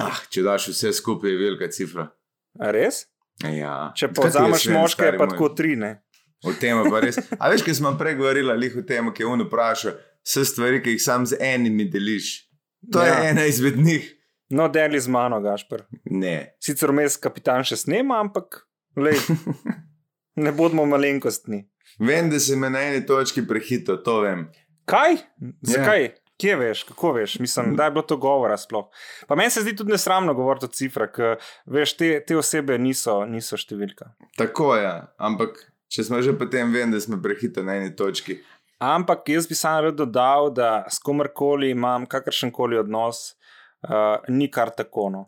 Ah, če daš vse skupaj, je velika cifra. A res? Ja. Če povzameš moške, je pa tako tri. Ne? O tem pa res. A veš, ki smo prej govorili, lih o tem, ki je on vprašal, vse stvari, ki jih sam z enimi deliš. To ja. je ena izmed njih. No, deli z mano, Gašpr. Ne. Sicer vmes kapitan še snema, ampak lej, ne bodimo malenkostni. Vem, da se me na eni točki prehito, to vem. Kaj? Zakaj? Yeah. Kje veš, kako veš, mislim, da je bilo to govora sploh. Pa meni se zdi tudi nesramno govoriti o cifrah, ker veš, te, te osebe niso, niso številka. Tako je, ampak če smo že potem, vem, da smo prehitro na eni točki. Ampak jaz bi samo rad dodal, da s komerkoli imam kakršen koli odnos, uh, ni kar tako. No.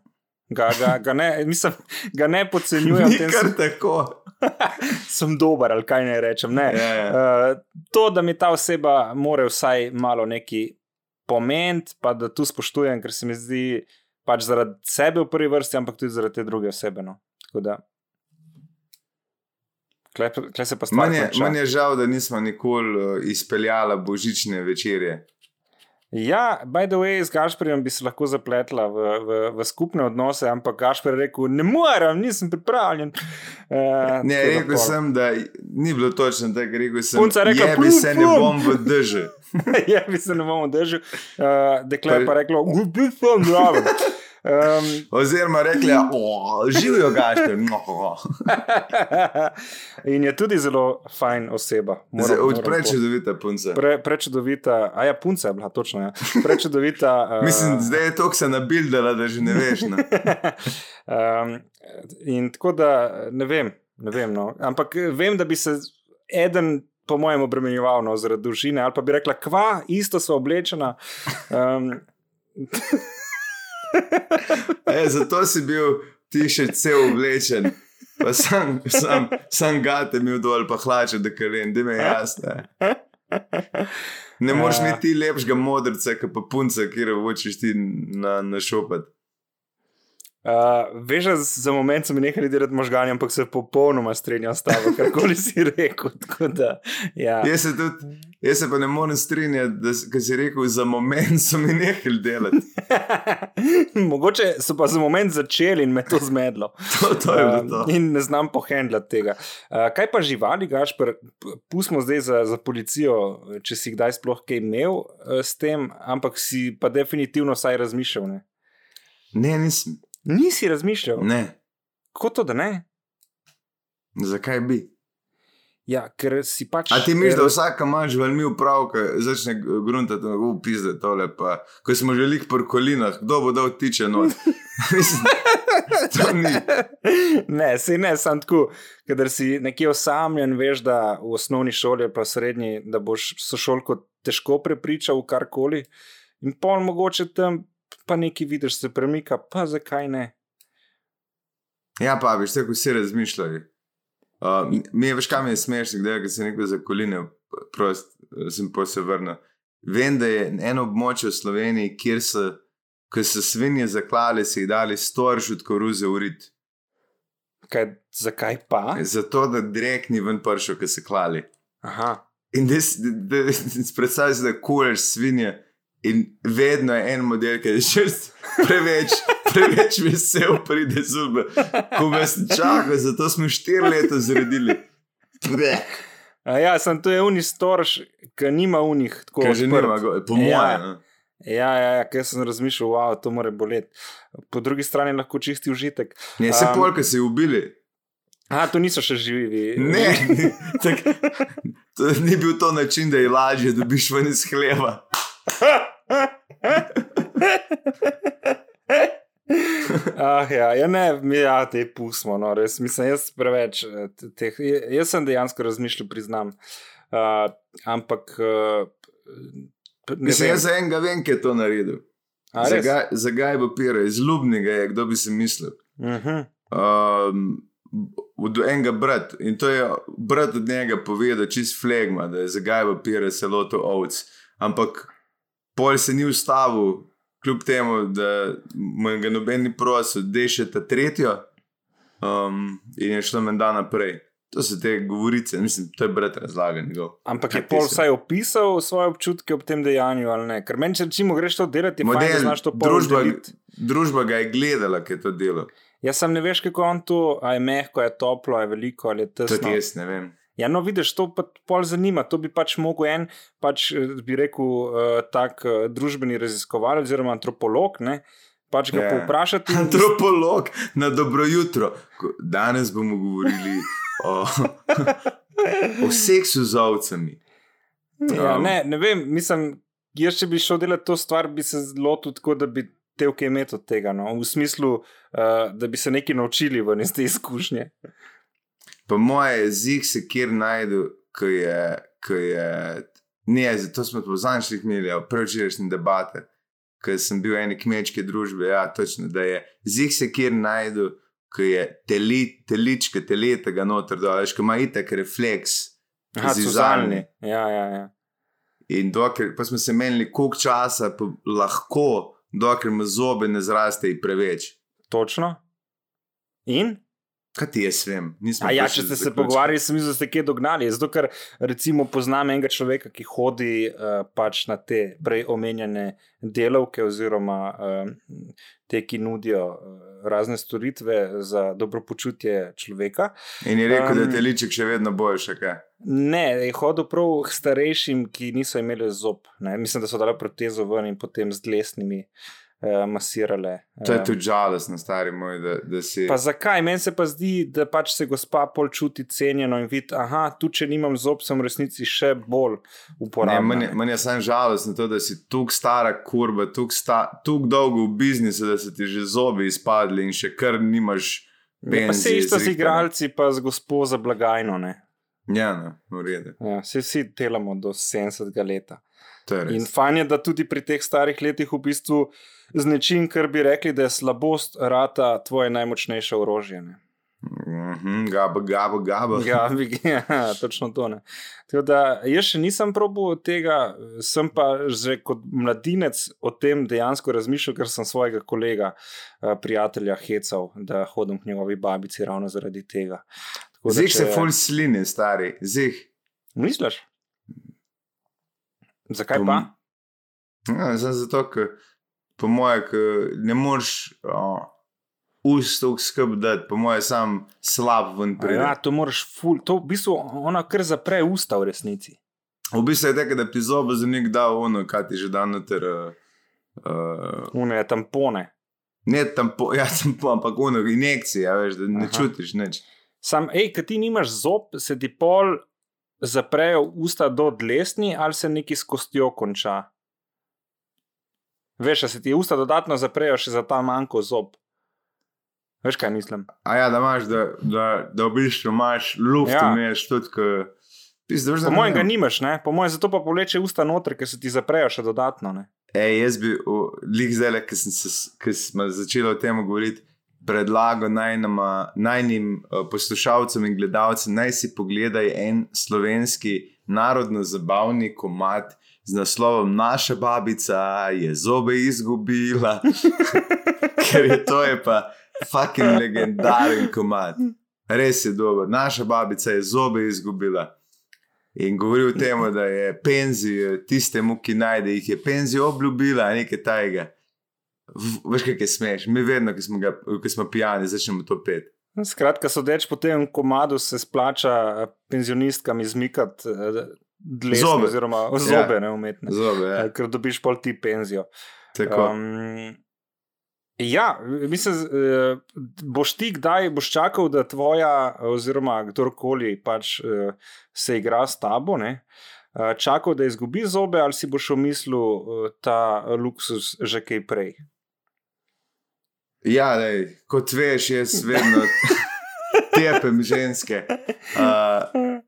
Ga, ga, ga, ne, mislim, ga ne podcenjujem. Ni kar tako. sem dober, ali kaj naj rečem. Ne. Ja, ja. Uh, to, da mi ta oseba more vsaj malo neki pomen, pa da tu spoštujem, ker se mi zdi pač zaradi sebe v prvi vrsti, ampak tudi zaradi te druge osebe. No. Kaj se pa stane? Meni je žal, da nismo nikoli uh, izpeljali božične večerje. Ja, by the way, z Gašporjem bi se lahko zapletla v, v, v skupne odnose, ampak Gašpor je rekel: Ne morem, nisem pripravljen. Uh, ne, rekel sem, da ni bilo točno tako, rekel sem: Punca rekla, da se ne bom v držal. ja, bi se ne bom držal. Uh, Dekle pa reklo, da sem zraven. Um, Oziroma rekli, da živijo gašče. No. in je tudi zelo fajn oseba. moram- moram po- Prečudovita punca. Pre, prečudovita, a ja, punca je bila, točno. Ja. Prečudovita. uh, Mislim, zdaj je to, kar se nabildala, da že ne veš. No. um, in tako da ne vem, ne vem no. ampak eh, vem, da bi se eden. Po mojem, obremenjeval no, zaradi dolžine, ali pa bi rekla, kva, isto so oblečena. Um, E, zato si bil ti še cel oblečen. Pa sam, sam, sam gate imel dol, pa hlače, da karen, da me je jasno. Ne moreš Ja. niti lepšega modrca, kot pa punca, ki jo hočeš ti na, na šopat. Uh, veš, za moment so mi nehali delati možgani, ampak se popolnoma strinjam s tabo, karkoli si rekel. Da, ja. Jaz se, tudi, jaz se pa ne morem strinjati, da si rekel, za moment so mi nehali delati. Mogoče so pa za moment začeli in me to zmedlo. To, to je bilo Um, to. in ne znam pohendlati tega. Uh, kaj pa živali, Gašpr, pustimo zdaj za, za policijo, če si kdaj sploh kaj imel uh, s tem, ampak si pa definitivno vsaj razmišljal. Ne? Ne, nisem. Nisi razmišljal, Ne, kot to, da ne. zakaj bi? Ja, ker si pač. A ti misliš, da vsak ima živalmi upravka, začne gruntati, upizde tole, pa ko smo že lik po kolinah, kdo bo dal tiče ni. ne, se ne, sem tako, ker si nekje osamljen, veš, da v osnovni šoli pa srednji, da boš sošolko težko prepričal v karkoli. In pol mogoče tam pa nekaj vidiš, se premika, pa zakaj ne. Ja, pa veš, tako vsi razmišljajo. Uh, mi je veš, kam je smešno, da je, se nekaj za koline, prost, sem pa se vrnil. Vem, da je eno območje v Sloveniji, kjer so, ko so svinje zaklali, si jih dali storž od koruze urit. Kaj, zakaj pa? Zato, da drek ni ven pršel, ko se klali. Aha. In da predstavljaš, da kuleš svinje. In vedno je en model, ki je še preveč, preveč vesel, pride zube. Ko vas čaka, zato smo štiri leta zredili. A ja, sem to je unih storž, ki nima unih tako Ker že odprt. nima, po Ja. mojem. no. Ja, ja, ja ker sem razmišljal, wow, to mora boleti. Po drugi strani lahko čisti užitek. Ne, se Um, polka se je ubili. A, to niso še živi. Ne, tak, to ni bil to način, da je lažje, da biš ven iz hleva. Ah, ja, ja, ne, ja, te pustimo, no, res. Mislim, jaz preveč eh, teh. Jaz sem dejansko razmišljal, priznam. Uh, ampak. Uh, Mislim, vem. jaz za enega vem, ki je to naredil. A, res? Zagaj, zagaj bo pira, izlubnega je, kdo bi si mislil. Mhm. um, od enega brata in to je brat od njega povedal, čist flegma, da je zagaj papir, se loto ovc. Ampak pol se ni ustavil, kljub temu, da mu je ga noben ni prosil, da je še ta tretjo um, in je šlo menda naprej. To so te govorice, mislim, to je brat razlagan. Ampak je Kaj pol vsaj opisal svoje občutke ob tem dejanju ali ne? Ker meni, če rečemo, greš to delati, je fajn, da Model, znaš to pol družba, družba ga je gledala, ki je to delo. Jaz sem ne veš, kako on to, a je mehko, a je toplo, a je veliko ali je tesno. Tudi jaz ne vem. Ja, no, vidiš, to pa pol zanima. To bi pač mogel en, pač eh, bi rekel, uh, tak uh, družbeni raziskovalec oziroma antropolog, ne, pač ga Ja. yeah. povprašati. in- Antropolog na dobro jutro. Danes bomo govorili o, o seksu z ovcami. Ja, Um. ne, ne vem, mislim, jaz če bi šel delati to stvar, bi se lotil tako, da bi te kaj imeti od tega. No? V smislu, uh, da bi se nekaj naučili ven iz te izkušnje. Pa moje jezik se kjer najdu, ki je. Ki je ne, zato smo po zadnjih imeli prvočerajšnje debate, ker sem bil v eni kmečki družbi. Ja, točno, da je jezik se kjer najdu, ki je teli, telička, teletega noter, da veš, ki ima itek refleks. Zizalni. Ja, ja, ja. In dokler, pa smo se menili, koliko časa lahko, dokler mu zobe ne zrastejo preveč. Točno. In? Kaj ti jaz vem? Nismo ja, če ste se pogovarjali, sem mislil, da ste kje dognali. Zato, ker recimo poznam enega človeka, ki hodi uh, pač na te prej omenjene delavke, oziroma uh, te, ki nudijo uh, razne storitve za dobro počutje človeka. In je rekel, um, da je teliček še vedno boljši. Ne, je hodil prav k starejšim, ki niso imeli zob. Ne. Mislim, da so dali protezo ven in potem z dlesnimi uh, masirale. To je Eh, tudi žalostno, stari moj, da, da si. Pa zakaj? Meni se pa zdi, da pač se gospa pol čuti cenjeno in vidi, da tu, če nimam zob, sem v resnici še bolj uporaben. meni, meni je samo žalostno to, da si tukaj stara kurba, tukaj sta- dolgo v biznisu, da so ti že zobi izpadli in še kar nimaš. Ja, pa se isto z igralci, pa z gospo za blagajno. Ne? Ja, no, v redu. Ja, se vsi delamo do 70 leta. To je In fajn je, da tudi pri teh starih letih v bistvu z nečim, kar bi rekli, da je slabost, rata tvoje najmočnejše orožje. Ne? Mhm, Gaba, gaba, gaba. Ja, ja, točno to. Ne. Tako Da, jaz še nisem probil tega, sem pa že kot mladinec o tem dejansko razmišljal, ker sem svojega kolega, eh, prijatelja, hecal, da hodim k njegovi babici ravno zaradi tega. Tako da, Zih se če- ful sline, stari. Zih. Misliš? Zakaj Um, pa? Ja, zdaj zato, ker po moje, ker ne moreš ustov skrb dati, po moje sam slab ven pride. Ja, to moraš ful, to v bistvu ona kar zapre usta v resnici. V bistvu je tako, da ti zobe za nek da ono, kaj ti že da noter. Uh, uh, Une tampone. ne tam, po, ja, tam po, ampak ono, injekcije, ja, veš, da ne Aha. čutiš nič. Sam, hej, ki ti nimaš zob, se ti pol zaprejo usta do dlesni ali se neki s kostjo konča. Veš, a se ti usta dodatno zaprejo še za ta manjko zob. Veš, kaj mislim? A ja, da imaš, da, da, da v bistvu imaš luft, Ja. imaš tudi, veš, da Po mojem ga nimaš, ne? po mojem zato pa povleče usta noter, ker se ti zaprejo še dodatno. Ne? Ej, jaz bi, lik zdaj, ki smo začeli o tem govoriti, predlagal najnama, najnim uh, poslušalcem in gledalcem, naj si pogledajo en slovenski narodno-zabavni komat z naslovom Naša babica je zobe izgubila, ker je to je pa fucking legendaren komat. Res je dober. Naša babica je zobe izgubila. In govori o tem, da je penzijo tistemu, ki najde jih, je penzijo obljubila, nekaj tajega. Veš, kaj je smeš, mi vedno, ki smo, ga, ki smo pijani, začnemo to pet. Skratka, sodeč po tem komadu se splača eh, penzionistkam izmikati eh, dlesne, Zobe. oziroma zobe, ne umetne. Zobe, ja. Eh, Ker dobiš pol ti penzijo. Tako. Um, ja, mislim, boš ti kdaj boš čakal, da tvoja, oziroma kdorkoli pač se igra s tabo, ne? čakal, da izgubi zobe, ali si boš omislil eh, ta luksus že kaj prej. Ja, lej, kot veš, jaz vedno tepem ženske. Uh,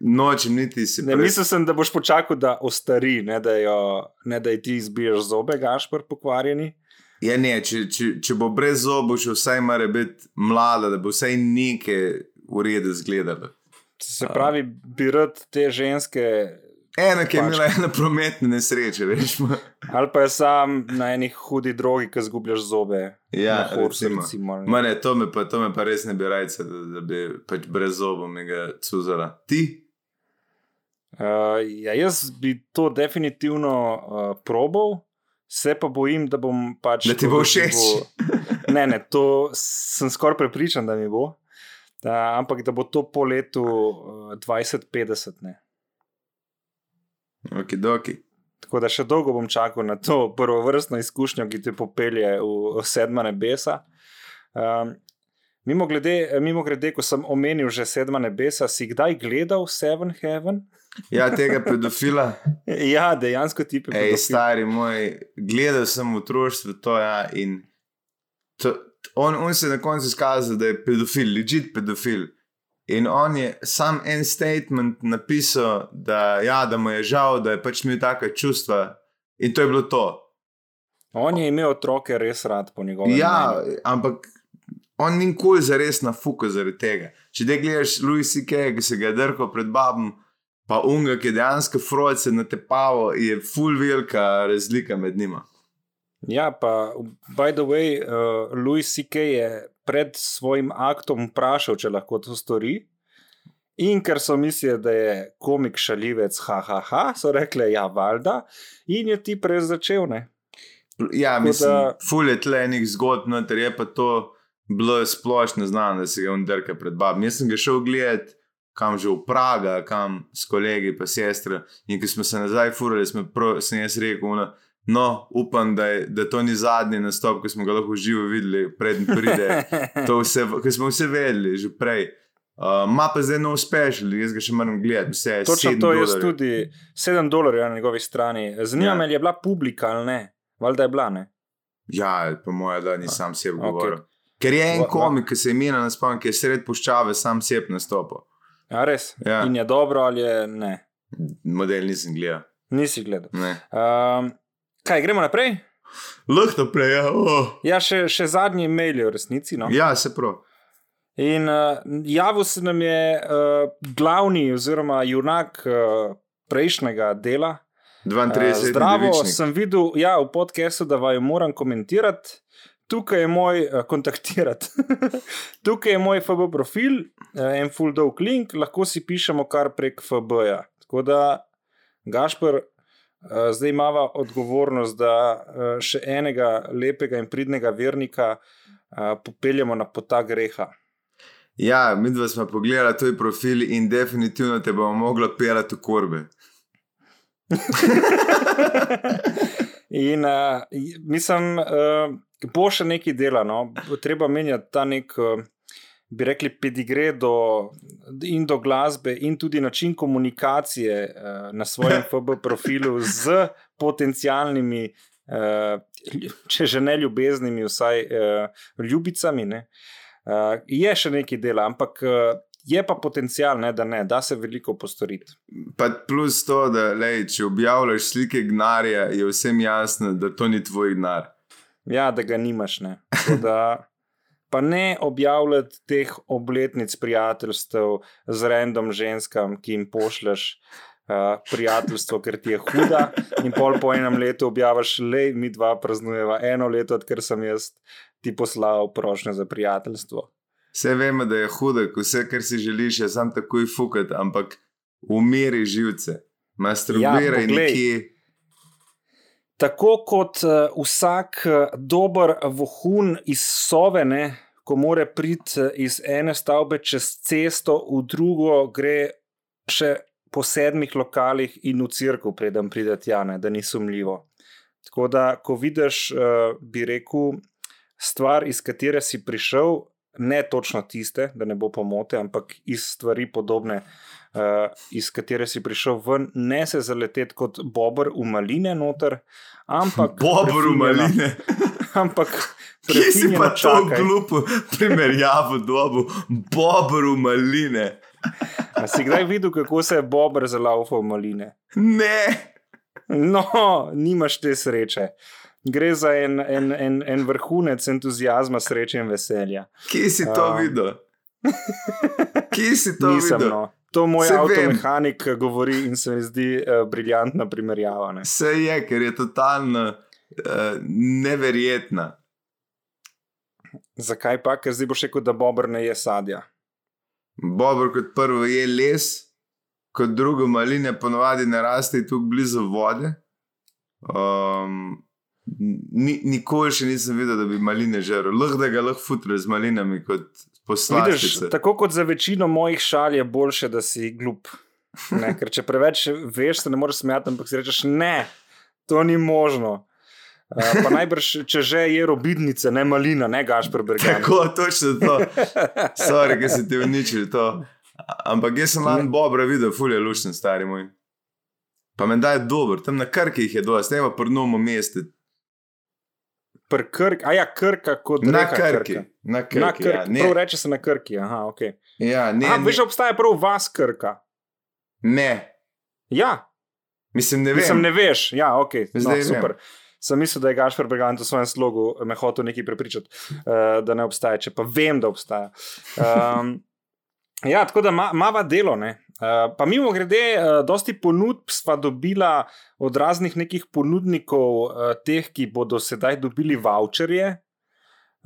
nočem niti si Ne, mislil sem, da boš počakal, da ostari, ne da, jo, ne da ti izbiješ zobe, gašpr pokvarjeni. Ja, ne, če, če, če bo brez zobov, še vsaj mora biti mlada, da bo vsaj nekaj v redu izgledala. Se pravi, bi rad te ženske, Ena, ki je Pač. imela eno prometno nesrečo, veš. ali pa je sam na eni hudi drogi, ki zgubljaš zobe. Ja, na horsu, recimo. recimo, ali ne. Ma ne, to me pa, to me pa res ne bi rajca, da, da bi pač brez zobov mi ga cuzala. Ti? Uh, ja, jaz bi to definitivno uh, probal, se pa bojim, da bom pač. Da ti bo všeč. Bo, ne, ne, to sem skoraj prepričan, da mi bo. Uh, ampak da bo to po letu uh, 2050. Ne. Ok, doki. Tako da še dolgo bom čakal na to prvovrstno izkušnjo, ki te popelje v, sedma nebesa. Um, mimo, glede, mimo grede, ko sem omenil že sedma nebesa, si kdaj gledal Seven Heaven? Ja, tega pedofila. Ja, dejansko ti je Ej, stari moj, gledal sem v otroštvu to, ja, in to, on, on se je na koncu izkazal, da je pedofil, legit pedofil. In on je sam en statement napisal, da, ja, da mu je žal, da je pač imel taka čustva. In to je bilo to. On je imel otroke res rad po njegovem. Ja, mnenju. ampak on ni nikoli zares na fuku zaradi tega. Če te gledaš Louis C.K., ki se ga je drgal pred babom, pa unga, ki je dejansko frojce na tepavo, je full velika razlika med njima. ja, pa by the way, uh, Louis C.K. je pred svojim aktom vprašal, če lahko to stori. In ker so mislili, da je komik šalivec, haha, ha, so rekli, ja, valjda, in je ti prej začel. Ne? Ja, Tako mislim, da- da... ful je tle enih zgodb, noter je pa to bilo splošno znano, da se ga on drka pred babom. Jaz sem ga šel gledat, kam že v Praga, kam s kolegi pa sestra. In ko smo se nazaj furali, smo prav, sem jaz rekel, ono, No, upam, da, je, da to ni zadnji nastop, ki smo ga lahko živo videli, predtem pride. To vse, ki smo vse vedeli že prej. Uh, Ma pa zdaj nov special, jaz ga še moram gledati. Vse je Točno sedem to je tudi 7 dolarjev na njegovi strani. Zanima Ja. me, je bila publika ali ne. Valjda je bila, ne? Ja, po mojem, da ni sam sebi govoril. Ker je en komik, ki se imena na spomnim, ki je sred puščave, sam sebi nastopil. A res? Ja. In je dobro ali je ne? Model nisem gledal. Nisi gledal. Ne. Um, kaj, gremo naprej? Lahko prej, ja, oh. Ja, še, še zadnji mail je v resnici. No? ja, se prav. In uh, javil se nam je uh, glavni, oziroma junak uh, prejšnjega dela. 32 Uh, zdravo, sem videl ja, v podkastu, da vaju moram komentirati. Tukaj je moj uh, kontaktirati. Tukaj je moj FB profil, uh, en full dog link, lahko si pišemo kar prek FB-ja. Tako da, Gašpr, zdaj imamo odgovornost, da uh, še enega lepega in pridnega vernika uh, popeljemo na pota greha. Ja, mi dva smo pogledali tvoj profil in definitivno te bomo mogli pelati v korbe. In uh, mislim, uh, bo še nekaj dela, no? Bo treba menjati ta nek, uh, bi rekli, pedigre do, in do glasbe, in tudi način komunikacije uh, na svojem FB profilu z potencialnimi, uh, če že ne ljubeznimi, vsaj uh, ljubicami. Ne? Uh, je še nekaj dela, ampak. Uh, Je pa potencial, ne, da ne, da se veliko postoriti. Pa plus to, da lej, če objavljaš slike gnarja, je vsem jasno, da to ni tvoj gnar. Ja, da ga nimaš. Da, pa ne objavljati teh obletnic prijateljstev z random ženskam, ki jim pošleš uh, prijateljstvo, ker ti je huda. In pol po enem letu objaviš, le mi dva praznujeva eno leto, odkar sem jaz ti poslal prošnjo za prijateljstvo. Vse vemo, da je hudek, vse, kar si želiš, je sam takoj fukati, ampak umiri živce, masturbiraj ja, nekje. Tako kot uh, vsak uh, dober vohun iz Sovene, ko more priti uh, iz ene stavbe čez cesto, v drugo gre še po sedmih lokalih in v crkvu, preden pride tja, ne, da ni sumljivo. Tako da, ko vidiš, uh, bi rekel, stvar, iz katere si prišel, ne točno tiste, da ne bo pomote, ampak iz stvari podobne. Uh, iz katere si prišel ven, ne se zaleteti kot bober v maline, noter, ampak. Bobru prefinjeno- maline. Ampak. Kje si pa to glupo primerjavo dobu? Bobru maline. A si kdaj videl, kako se je bober zalaufal maline? Ne, No, nimaš te sreče. Gre za en, en, en, en vrhunec entuzijazma, sreče in veselja. kje si to Um, videl? Kje si to Nisem, videl? no. To moj vem. avtomehanik govori in se mi zdi uh, briljantna primerjava. Ne? Vse je, ker je totalno uh, neverjetna. Zakaj pa? Ker zdaj boš rekel, da bober ne je sadja. Bobr kot prvo je les, kot drugo maline ponovadi ne raste tu blizu vode. Um, ni, nikoli še nisem videl, da bi maline žrl. Lahko da ga lahko futre z malinami kot Vidiš, poslastice. tako kot za večino mojih šal je boljše, da si glup. Ne, ker če preveč veš, se ne moreš smejati, ampak si rečeš, ne, to ni možno. Uh, pa najbrž, če že je robidnice, ne malina, ne gaš prebrgati. Tako, točno to. Sorry, ki si ti uničil to. Ampak jaz sem lani Bobra videl, fulje lušten, stari moj. Pa meni da je dober, tam na krki jih je dosti, ne pa prnomo meste. Krk, a ja, krka kot Na reka krki. Krka. Na krki. Na krki. Ja, ne, prav reče se na krki. Aha, okay. ja, ne, a, ne, veš, obstaja prav vas krka. ne. Ja, Mislim, ne vem. Mislim, ne veš. Ja, okay. no, Zdaj vem. Sem mislil, da je Gašpor Brigant v svojem slogu me hotel nekaj prepričati, uh, da ne obstaja, če pa vem, da obstaja. Um, ja, tako da ma, delo. Ne? Uh, pa mimo grede, uh, dosti ponudb sva dobila od raznih nekih ponudnikov, uh, teh, ki bodo sedaj dobili voucherje.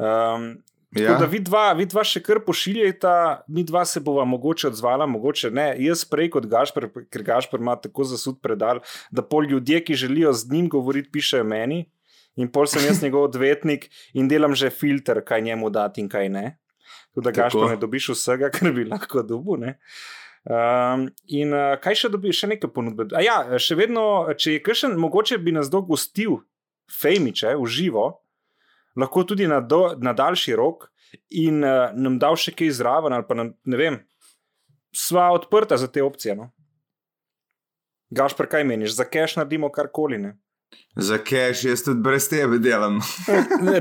Um, Ja. Tako da vidva, vidva še kar pošiljata, mi dva se bova mogoče odzvala, mogoče ne. Jaz prej kot Gašpr, ker Gašpr ima tako zasud predal, da pol ljudje, ki želijo z njim govoriti, pišejo meni. In pol sem jaz njegov odvetnik in delam že filter, kaj njemu dati in kaj ne. Tako da. Gašpr ne dobiš vsega, kar bi lahko dobil. ne. Um, in uh, kaj še dobiš, še nekaj ponudbe? A ja, še vedno, če je kakšen, mogoče bi nas dolgo gostil, fejmiče, v živo, lahko tudi na, do, na daljši rok in uh, nam dal še kaj zraven, ali pa nam, ne vem, sva odprta za te opcije. No? Gaš, kaj meniš, za cash naredimo karkoli. Ne? Za cash jaz tudi brez tebe delam.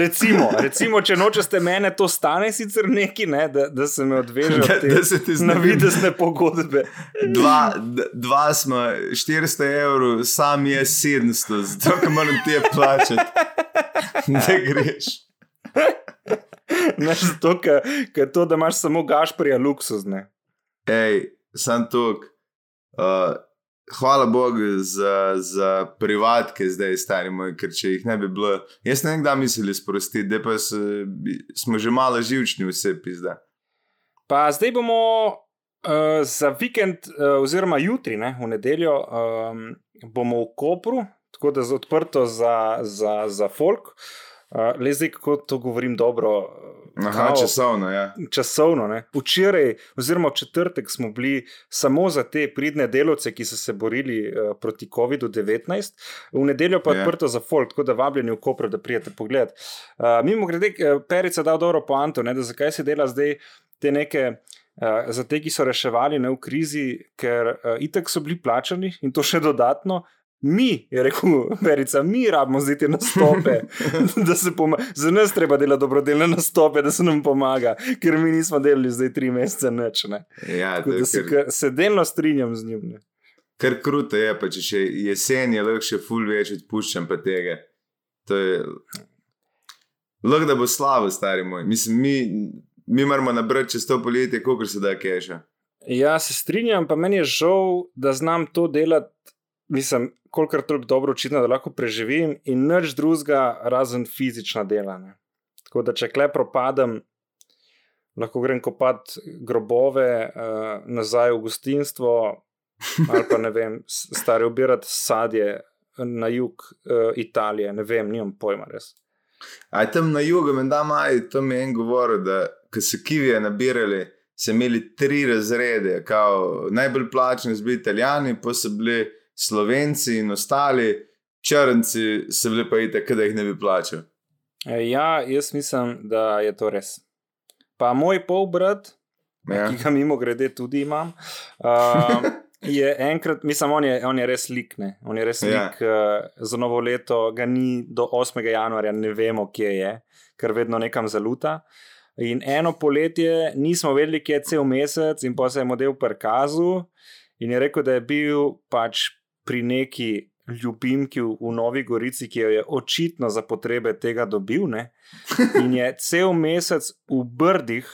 recimo, recimo, če nočete mene, to stane sicer neki, ne, da, da se me odveže od tega, da se ti da se pogodbe. dva, dva smo, 400 evrov, sam je 700, zato moram te plačati. Ne greš. Ne, zato, ker to, da imaš samo gašprija luksuzne. Hej, sem tukaj. Uh, hvala Bogu za, za privatke, zdaj stari moj, ker če jih ne bi bilo, jaz ne vem, kdaj mislili sprostiti, da pa se, smo že malo živčni, vse pizda. Pa zdaj bomo uh, za vikend, uh, oziroma jutri, ne, v nedeljo, um, bomo v Kopru, tako da je odprto za, za, za folk. Uh, le zdaj, kako to govorim dobro, Aha, kao, časovno. Ja. časovno Včeraj, oziroma v četrtek, smo bili samo za te pridne delovce, ki so se borili uh, proti COVID-19, v nedeljo pa je ja. odprto za folk, tako da vabljeni v Koper, da prijete pogled. Uh, mimo grede, eh, Perica da dobro poanto, da zakaj se dela zdaj te neke. Uh, za te, ki so reševali ne, v krizi, ker uh, itek so bili plačani in to še dodatno, Mi, je rekel, verica, mi rabimo zdaj te nastope, da se pomaga. Za nas treba delati dobrodelne nastope, da se nam pomaga, ker mi nismo delali zdaj tri mesece neč. Ne. Ja, Tako, da se, kar... se delno strinjam z njim. Ne. Ker kruto je, pa če še jesen je, lahko še ful več odpuščam pa tega. To je. Lahko da bo slabo, stari moj. Mislim, mi, mi moramo nabrati čez to poletje, koliko se da keša. Ja, se strinjam, pa meni je žal, da znam to delati. Mislim, kolikor toliko dobro očitno, da lahko preživim in nič drugega, razen fizična dela. Ne. Tako da, če kle propadem, lahko grem kopat grobove uh, nazaj v gostinstvo, ali pa ne vem, stari obirati sadje na jug uh, Italije, ne vem, nimam pojma res. Aj tam na jugu, menda maj, tam je en govoril, da ko so kivije nabirali. So imeli tri razrede, kao, najbolj plačni so bili italijani, pa so bili slovenci in ostali, črnci, se pa ite, da jih ne bi plačal. E, ja, jaz mislim, da je to res. Pa moj polbrat, ja. ki ga mimo grede tudi imam. Uh, Je enkrat, mislim, on je, on je res lik. Ne? On je res ja. lik uh, za novo leto, ga ni do 8. januarja, ne vemo, kje je, ker vedno nekam zaluta. In eno poletje nismo vedeli, kje je cel mesec, in pa se je model prikazal. In je rekel, da je bil pač pri neki ljubimki v, v Novi Gorici, ki jo je očitno za potrebe tega dobil. Ne? In je cel mesec v Brdih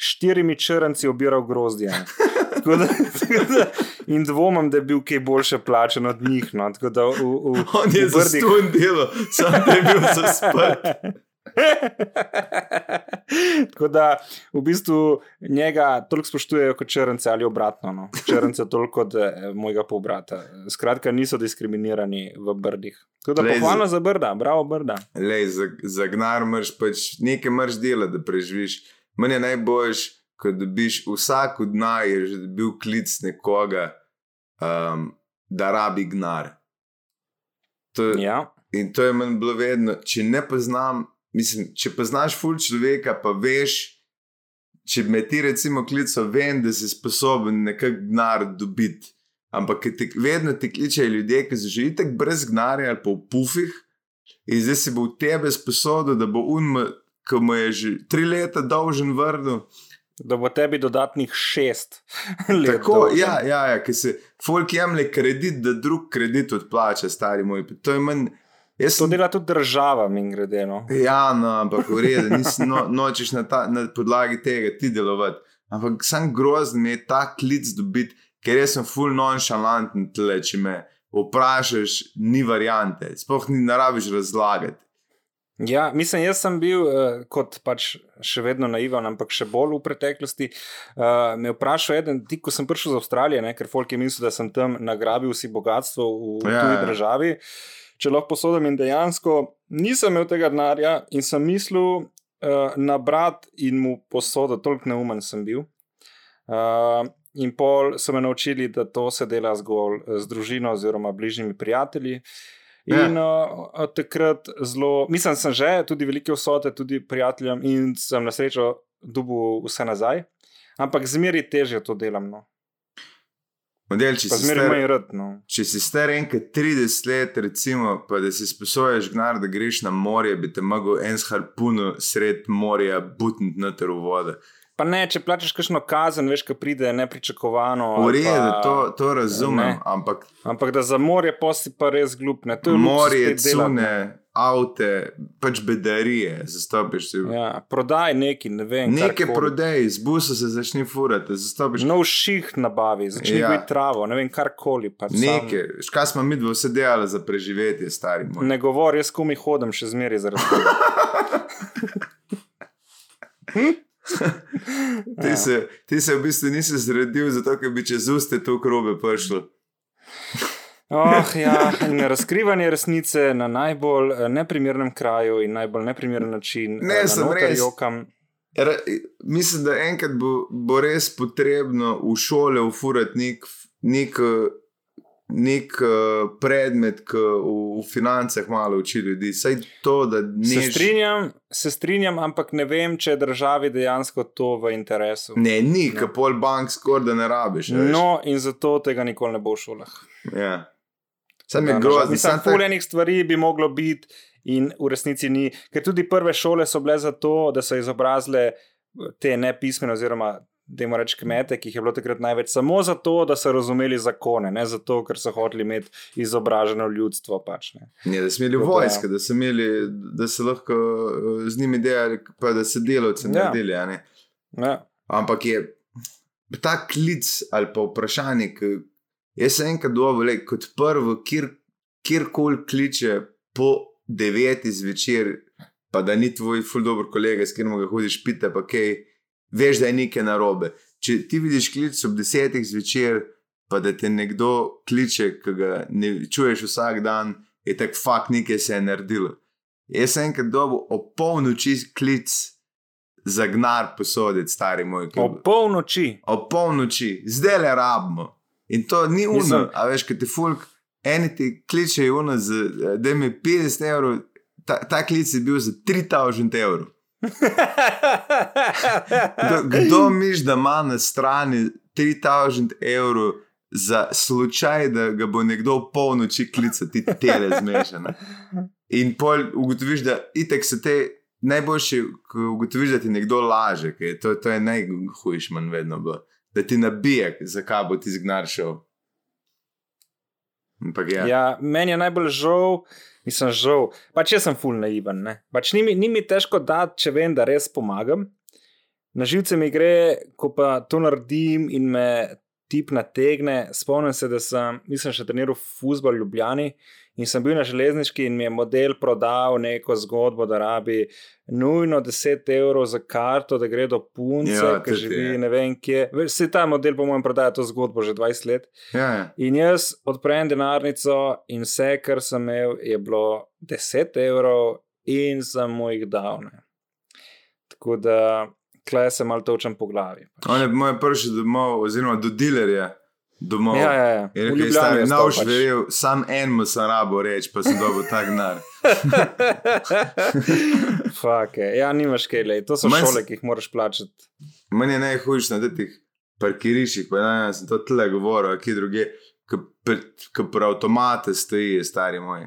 štirimi črnci obiral grozdje. Da, da, in dvomim, da je bil kaj boljše plačen od njih. No. Da, v, v, On je za stojno delo, sam je bil za spet. Tako da v bistvu njega toliko spoštujejo kot črnce ali obratno. No. Črnce toliko kot eh, mojega pobrata. Skratka, niso diskriminirani v brdih. Tako da pohvalno za brda, bravo brda. Lej, za, za gnar moraš pač nekaj moraš delati, da preživiš. Meni je najboljš, ko dobiš vsak od naj, je že bil klic nekoga, um, da rabi gnar. To, ja. In to je meni bilo vedno, če ne poznam Mislim, če poznaš ful človeka, pa veš, če me ti recimo klico, vem, da si sposoben nekaj gnar dobiti. Ampak te, vedno ti kličejo ljudje, ki so že itek brez gnara ali pa v pufih, in zdaj si bo v tebe sposoben, da bo un, ki mu je že tri leta dolžen vrnil. Da bo tebi dodatnih šest let. Tako, ja, ja, ja, ki se folk jemlje kredit, da drug kredit odplača, stari moj. To je manj. Jaz to dela tudi država, mi grede. No. Ja, no, ampak v redu, nisi no, nočeš na, ta, na podlagi tega ti delovati. Ampak sem grozen, je ta klic dobiti, ker jaz sem full nonchalanten tle, če me vprašaš, ni variante, sploh ni naraviš razlagati. Ja, mislim, jaz sem bil uh, kot pač še vedno naivan, ampak še bolj v preteklosti. Uh, me je vprašal eden, ti, ko sem prišel iz Avstralije, ne, ker folk je mislil, da sem tam nagrabil si bogatstvo v, v ja, tuji ja. državi. Uh, če lahko posodim. In dejansko nisem imel tega denarja in sem mislil uh, na brat in mu posodo, toliko neumen sem bil. Uh, in pol so me naučili, da to se dela zgolj z družino oziroma bližnjimi prijatelji. In ja. uh, od takrat zelo, mislim, sem že tudi velike vsote, tudi prijateljem, in sem na srečo dubu vse nazaj, ampak zmeri težje to delam. No. Model, če, si star, rad, no. če si star enkrat 30 let, recimo, pa da si sposoješ gnar, da greš na morje, bi te mogel en harpuno sred morja butniti na ter v vode. Pa ne, če plačeš kakšno kazen, veš, kaj pride nepričakovano. V redu, to, to razumem. Ne. Ampak, ampak da za morje posti pa res glupne. Morje, cune, avte, pač bedarije, zastopiš se. Ja, prodaj neki, ne vem. Nekaj prodaj, z busa se začni furati, zastopiš. No, ših nabavi, začni ja. biti travo, ne vem, karkoli. Pač nekaj, sam... kaj smo mi dva vse delali za preživetje, stari moj. Ne govori, jaz kumi hodam še zmeri zaradi tega. ti, ja. se, ti se v bistvu nisi zredil, zato ker bi čez uste to krobe prišlo. Oh, ja, razkrivanje resnice na najbolj eh, neprimernem kraju in najbolj neprimeren način. Ne, eh, sem res. Jokam. Mislim, da enkrat bo, bo res potrebno v šole ufurati nek, nek nek uh, predmet, ki v, v financah malo uči ljudi. To, než... se, strinjam, se strinjam, ampak ne vem, če je državi dejansko to v interesu. Ne, ni, no. ki pol bank skoraj da ne rabiš. Ne no, in zato tega nikoli ne bo v šolah. Ja. Sam je grozno. Mislim, fuljenih stvari bi moglo biti. In v resnici ni, ker tudi prve šole so bile za to, da so izobrazile te nepismene, oziroma da jim rečem, kmete, ki jih je bilo takrat največ, samo zato, da so razumeli zakone, ne zato, ker so hoteli imeti izobraženo ljudstvo. Pač, ne. Ne, da so imeli vojske, da so imeli, da so lahko eh, z njimi delali, pa da so delavci ja. naredili. Ja. Ampak je ta klic ali pa vprašanje, ki je se enkrat dovolj, kot prvo, kjer, kjerkoli kliče po devetih zvečer. Pa da ni tvoj ful dobro kolega, s katerim ga hodiš pite, pa kaj, veš, da je nekaj narobe. Če ti vidiš klic ob desetih zvečer, pa da te nekdo kliče, ki ga ne čuješ vsak dan, je tako fakt nekaj se je naredilo. Jaz sem enkrat dobil o polnoči klic za gnar posoditi, stari moj. O polnoči. O polnoči, zdaj le rabimo. In to ni uno, a veš, kaj ti fulk, eni ti kličejo uno, da mi 50 evrov, ta, ta klic je bil za 3000 evrov. Kdo miš, da ima na strani 3000 evrov za slučaj, da ga bo nekdo polnoči klical, ti tele zmešane. In pol ugotoviš, da itek so te najboljši, ko ugotoviš, da ti nekdo laže, to, to je najhujš manj vedno bilo. Da ti nabije, zakaj bo ti zgnaršal. Ja. ja, meni je najbolj žal, Mislim, žal. Pač jaz sem full naiven. Pač ni, ni mi težko dati, če vem, da res pomagam. Na živce mi gre, ko pa to naredim in me tip nategne. Spomnim se, da sem, nisem še treniral v Fusbol Ljubljani in sem bil na železniški in mi je model prodal neko zgodbo, da rabi nujno 10 evrov za karto, da gre do punce, ja, ki živi je. ne vem kje. Vse ta model, po mojem, prodaja to zgodbo že 20 let. Ja, ja. In jaz odprem denarnico in vse, kar sem imel, je bilo 10 evrov in sem mu jih dal. Ne. Tako da klej se malo točem po glavi. On je moj prvi domov, oziroma do dilerja. Domov. Ja, ja, ja. Je rekel, da je nauč pač. sam en mu sem rabo reči, pa sem dobil tak nar. Fak, ja, nimaš kaj, lej. to so Men šole, ki jih moraš plačati. Meni je najhujše na teh parkiriščih, pa ne, sem to tle govoril, ki druge, ki pri avtomate stoji, stari moj.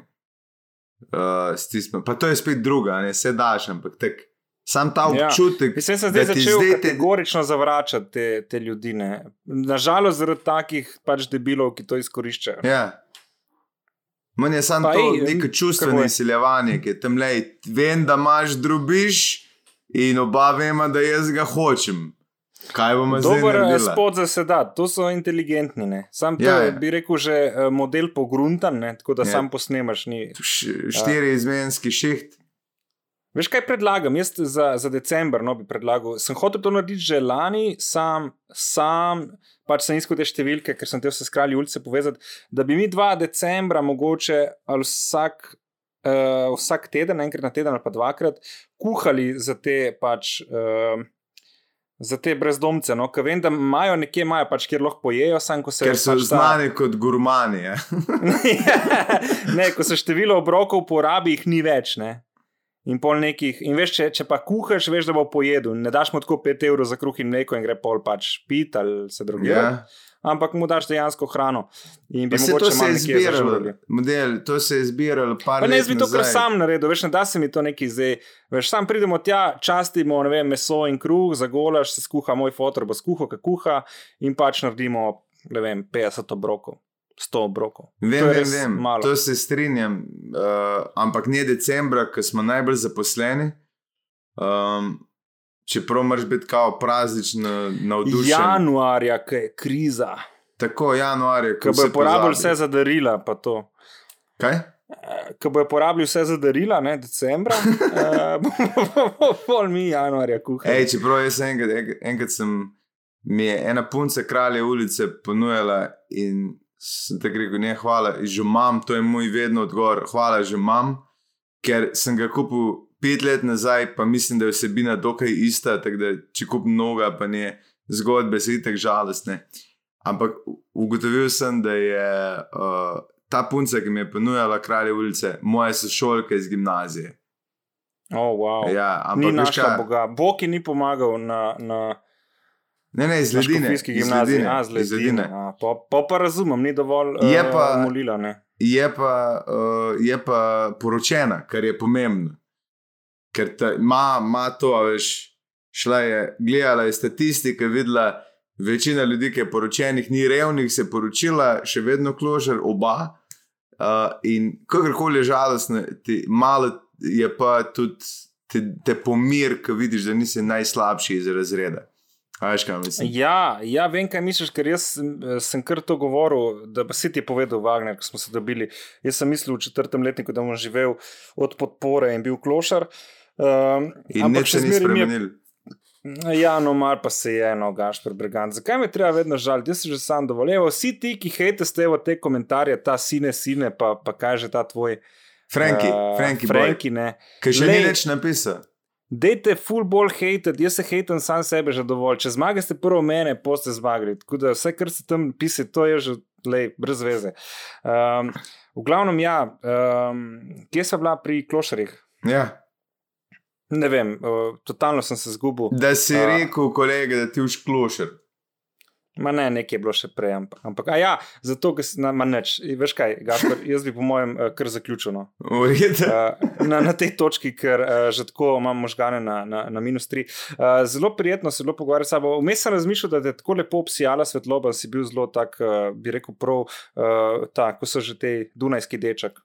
Uh, pa to je spet druga, ne, se daš, ampak tek. Sam ta ja. občutek. Ja. Mislim, da se začel zdaj kategorično te... zavračati te, te ljudi. Nažalost, zaradi takih pač debilov, ki to izkoriščajo. Ja. Meni je samo to neko čustveno izsiljevanje, ki je tam le, vem, da imaš drubiš in oba vemo, da jaz ga hočem. Kaj bomo zdaj naredili? Dobro, spod za sedaj, to so inteligentni. Ne? Sam to ja, ja. bi rekel, že eh, model pogruntan, tako da ja. sam posnemaš. Ni, štiri izmenski šiht. Veš, kaj predlagam? Jaz za, za decembr no, bi predlagal. Sem hotel to narediti že lani, sam, sam pač sem iskal te številke, ker sem te vse skrali ulice povezati, da bi mi dva decembra mogoče ali vsak, uh, vsak teden, enkrat na teden ali pa dvakrat, kuhali za te pač. Uh, Za te brezdomce, no, ki vem, da imajo nekje, imajo pač, kjer lahko pojejo, sam ko se. Ker so pač ta- znani kot gurmani. Ja. ne, ko se število obrokov porabi, jih ni več. Ne? In pol nekih, in veš, če, če pa kuhaš, veš, da bo pojedel. Ne daš mu tako 5 evrov za kruh in mleko in gre pol pač pit ali se drugje. Ja. Ampak mu daš dejansko hrano. Se to se je zbiralo, model, to se je zbiralo. Pa ne, let jaz bi to kar sam naredil, veš, ne da se mi to neki zdaj. Veš, sam pridemo tja, častimo ne vem, meso in kruh, zagolaš, se skuha moj fotor, bo skuha, kaj kuha in pač naredimo, ne vem, 50 obrokov, 100 obrokov. Vem, je vem, vem. malo. To se strinjam, uh, ampak ne decembra, ko smo najbolj zaposleni. Um, čeprav moraš biti kao praznično navdušen. Januarja, ki je kriza, Tako januarja, ki bojo porabili vse za darila, pa to. Kaj? Ki bojo porabili vse za darila, ne decembra, eh, bomo pol mi januarja kuhali. Ej, čeprav jaz enkrat, enkrat- enkrat sem, mi je ena punca kralje ulice ponujala in sem tako rekel, ne, hvala, že imam, to je moj vedno odgovor, hvala, že imam, ker sem ga kupil pet let nazaj, pa mislim, da je vsebina dokaj ista, tako da če kupim noga, pa ne, zgodbe so itak žalostne. Ampak ugotovil sem, da je uh, ta punca, ki mi je ponujala kralje ulice, moja sošolka iz gimnazije. Oh, wow. Ja, Ni ampak veš našla kaj? Boga. Bog ji ni pomagal na, na, Ne, ne, iz ledine. iz ledine, A, iz ledine. ledine. A, pa, pa pa razumem, ni dovolj Je eh, pa- molila. Ne? je pa, uh, je pa poročena, kar je pomembno. Ker ima to, veš, šla je, gledala je statistike, videla, večina ljudi, ki je poročenih, ni revnih, se je poročila, še vedno kložer, oba. Uh, in kakorkoli je žalostno, ti, malo je pa tudi te, te pomir, ko vidiš, da nisi najslabši iz razreda. A veš, kaj mislim? Ja, ja, vem, kaj misliš, ker jaz sem, eh, sem kar to govoril, da si ti je povedal Wagner, ko smo se dobili. Jaz sem mislil v četrtem letniku, da bom živel od podpore in bil klošar. Um, In nič se ni spremenil. Ja, no, mar pa se je eno, Gašpor Brigant. Zakaj me treba vedno žaliti? Jaz sem že sam dovolj. Evo, vsi ti, ki hejteste v te komentarje, ta sine, sine, pa, pa kaže ta tvoj. Franki, eh, Franki, Franki, ne. ki še ni Lej. več napisal. Dejte full ball hated, jaz se hejtam sam sebe že dovolj. Če zmagate prvo mene, poste zmagali. Tako da vse, kar se tam piše, to je že lej, brez veze. Um, v glavnem, ja, um, kje sem bila pri klošarjih? Ja. Ne vem, uh, totalno sem se zgubil. Da si A. rekel, kolega, da ti všklošer. Ma ne, nekaj je bilo še prej, ampak, ampak a ja, zato, ker si na nič. Veš kaj, Gašpor, jaz bi po mojem uh, kar zaključil. No. Urejte. Uh, na, na tej točki, ker uh, že tako imam možgane na, na, na minus tri. Uh, zelo prijetno se je bilo pogovarjati s sabo. Vmes sem razmišljal, da te je tako lepo obsijala svetloba, si bil zelo tak, uh, bi rekel, prav, uh, ta, ko so že te Dunajski deček.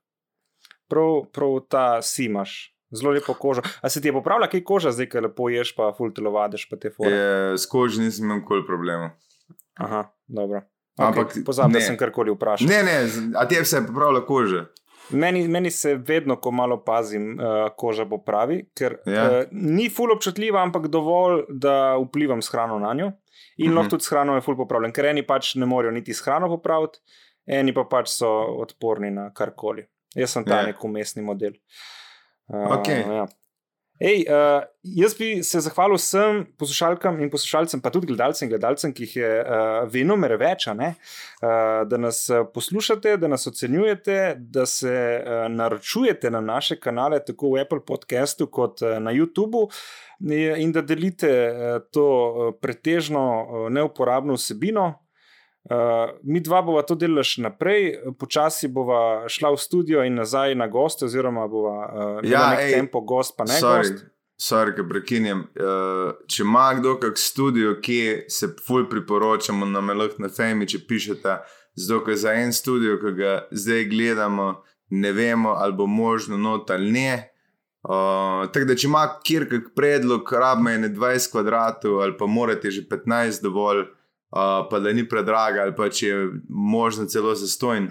Prav, prav ta si imaš. Zelo lepo kožo. A se ti je popravila kaj koža, zdaj, ker lepo ješ, pa ful telovadiš, pa te fore? Je, s kožo nisem imel nikoli problema. Aha, dobro. Ampak Okay, Pozabi, da ne. sem karkoli vprašal. Ne, ne, a se je popravila koža. Meni, meni se vedno, ko malo pazim, uh, koža popravi, ker Ja. ja. uh, ni ful občutljiva, ampak dovolj, da vplivam s hrano na njo. In Mhm. lahko tudi s hrano je ful popravljen, ker eni pač ne morejo niti s hrano popraviti, eni pa pač so odporni na karkoli. Jaz sem ta Ja. nek umestni model. Uh, Okej. ja. Ej, uh, jaz bi se zahvalil vsem poslušalkam in poslušalcem, pa tudi gledalcem in gledalcem, ki jih je uh, venomer več, uh, da nas poslušate, da nas ocenjujete, da se uh, naročujete na naše kanale, tako v Apple podcastu kot uh, na YouTubu, in da delite uh, to uh, pretežno uh, neuporabno vsebino. Uh, mi dva bova to delala še naprej, počasi bova šla v studio in nazaj na goste, oziroma bova uh, Ja, nek ej, tempo gost, pa ne Sorry, gost. sorry, ki prekinjam. Uh, če ima kdo kak studio, kje se ful priporočamo, nam je lahko na Femi, če pišete, zato ker za en studio, ki ga zdaj gledamo, ne vemo, ali bo možno not ali ne. Uh, tako da, če ima kjer kak predlog, rabimo je ne 20 kvadratov ali pa morate že 15 dovolj, uh, pa da ni predraga, ali pa če je možno celo zastojn.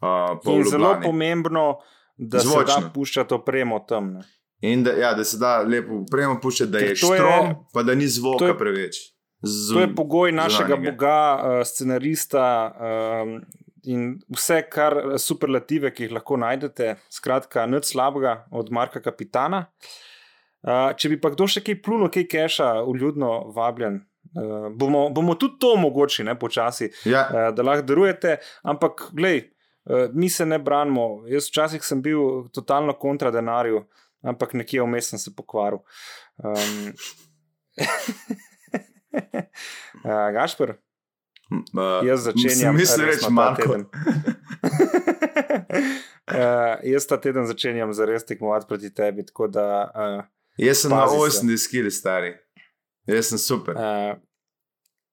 Uh, zelo pomembno, da se Zvočno. da puščati opremo tam. Ne. In da, ja, da se da lepo upremo puščati, da Ker je to je- štrom, pa da ni zvoka je- preveč. Z, To je pogoj našega zunanjega. boga, uh, scenarista um, in vse, kar superlative, ki jih lahko najdete. Skratka, nič slabega od Marka Kapitana. Uh, če bi pa kdo še kaj plunil, kaj keša, uljudno vabljen, uh, bomo, bomo tudi to omogočili, ne počasi, Ja. uh, da lahko darujete. Ampak, glej, uh, mi se ne branimo. Jaz včasih sem bil totalno kontra denarju, ampak nekje vmes sem se pokvaril. Um, uh, Gašpr, Uh, jaz začenjam. Mislim, reči ta Marko. uh, jaz ta teden začenjam za res tekmovati proti tebi. Da uh, Jaz sem na se. 80 skili stari. Jaz sem super. uh,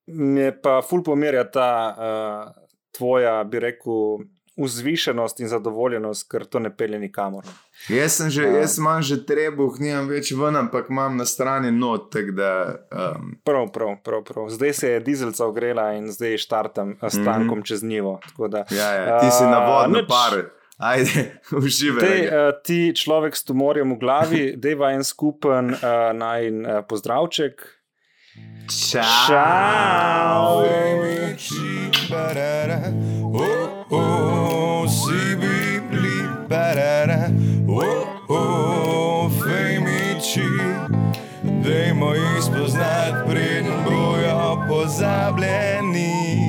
me pa ful pomerja ta uh, tvoja, bi rekel, vzvišenost in zadovoljenost, ker to ne pelje nikamor. Jaz sem že, Ja. jaz imam že trebuh, nimam več ven, ampak imam na strani not, da. Um, Prav, prav, prav, prav. Zdaj se je dizelca ogrela in zdaj štartam s tankom mm -hmm. čez njivo. Da, ja, ja, ti si na vodno nič. pare. Ajde, uživaj. Dej, Rege. uh, ti človek s tumorjem v glavi, deva en skupen uh, naj uh, pozdravček. Čau. Čau. Oh, oh, CB, bleep, ba-da-da. Oh, oh, fejmiči, dajmo jih spoznati, preden bojo pozabljeni.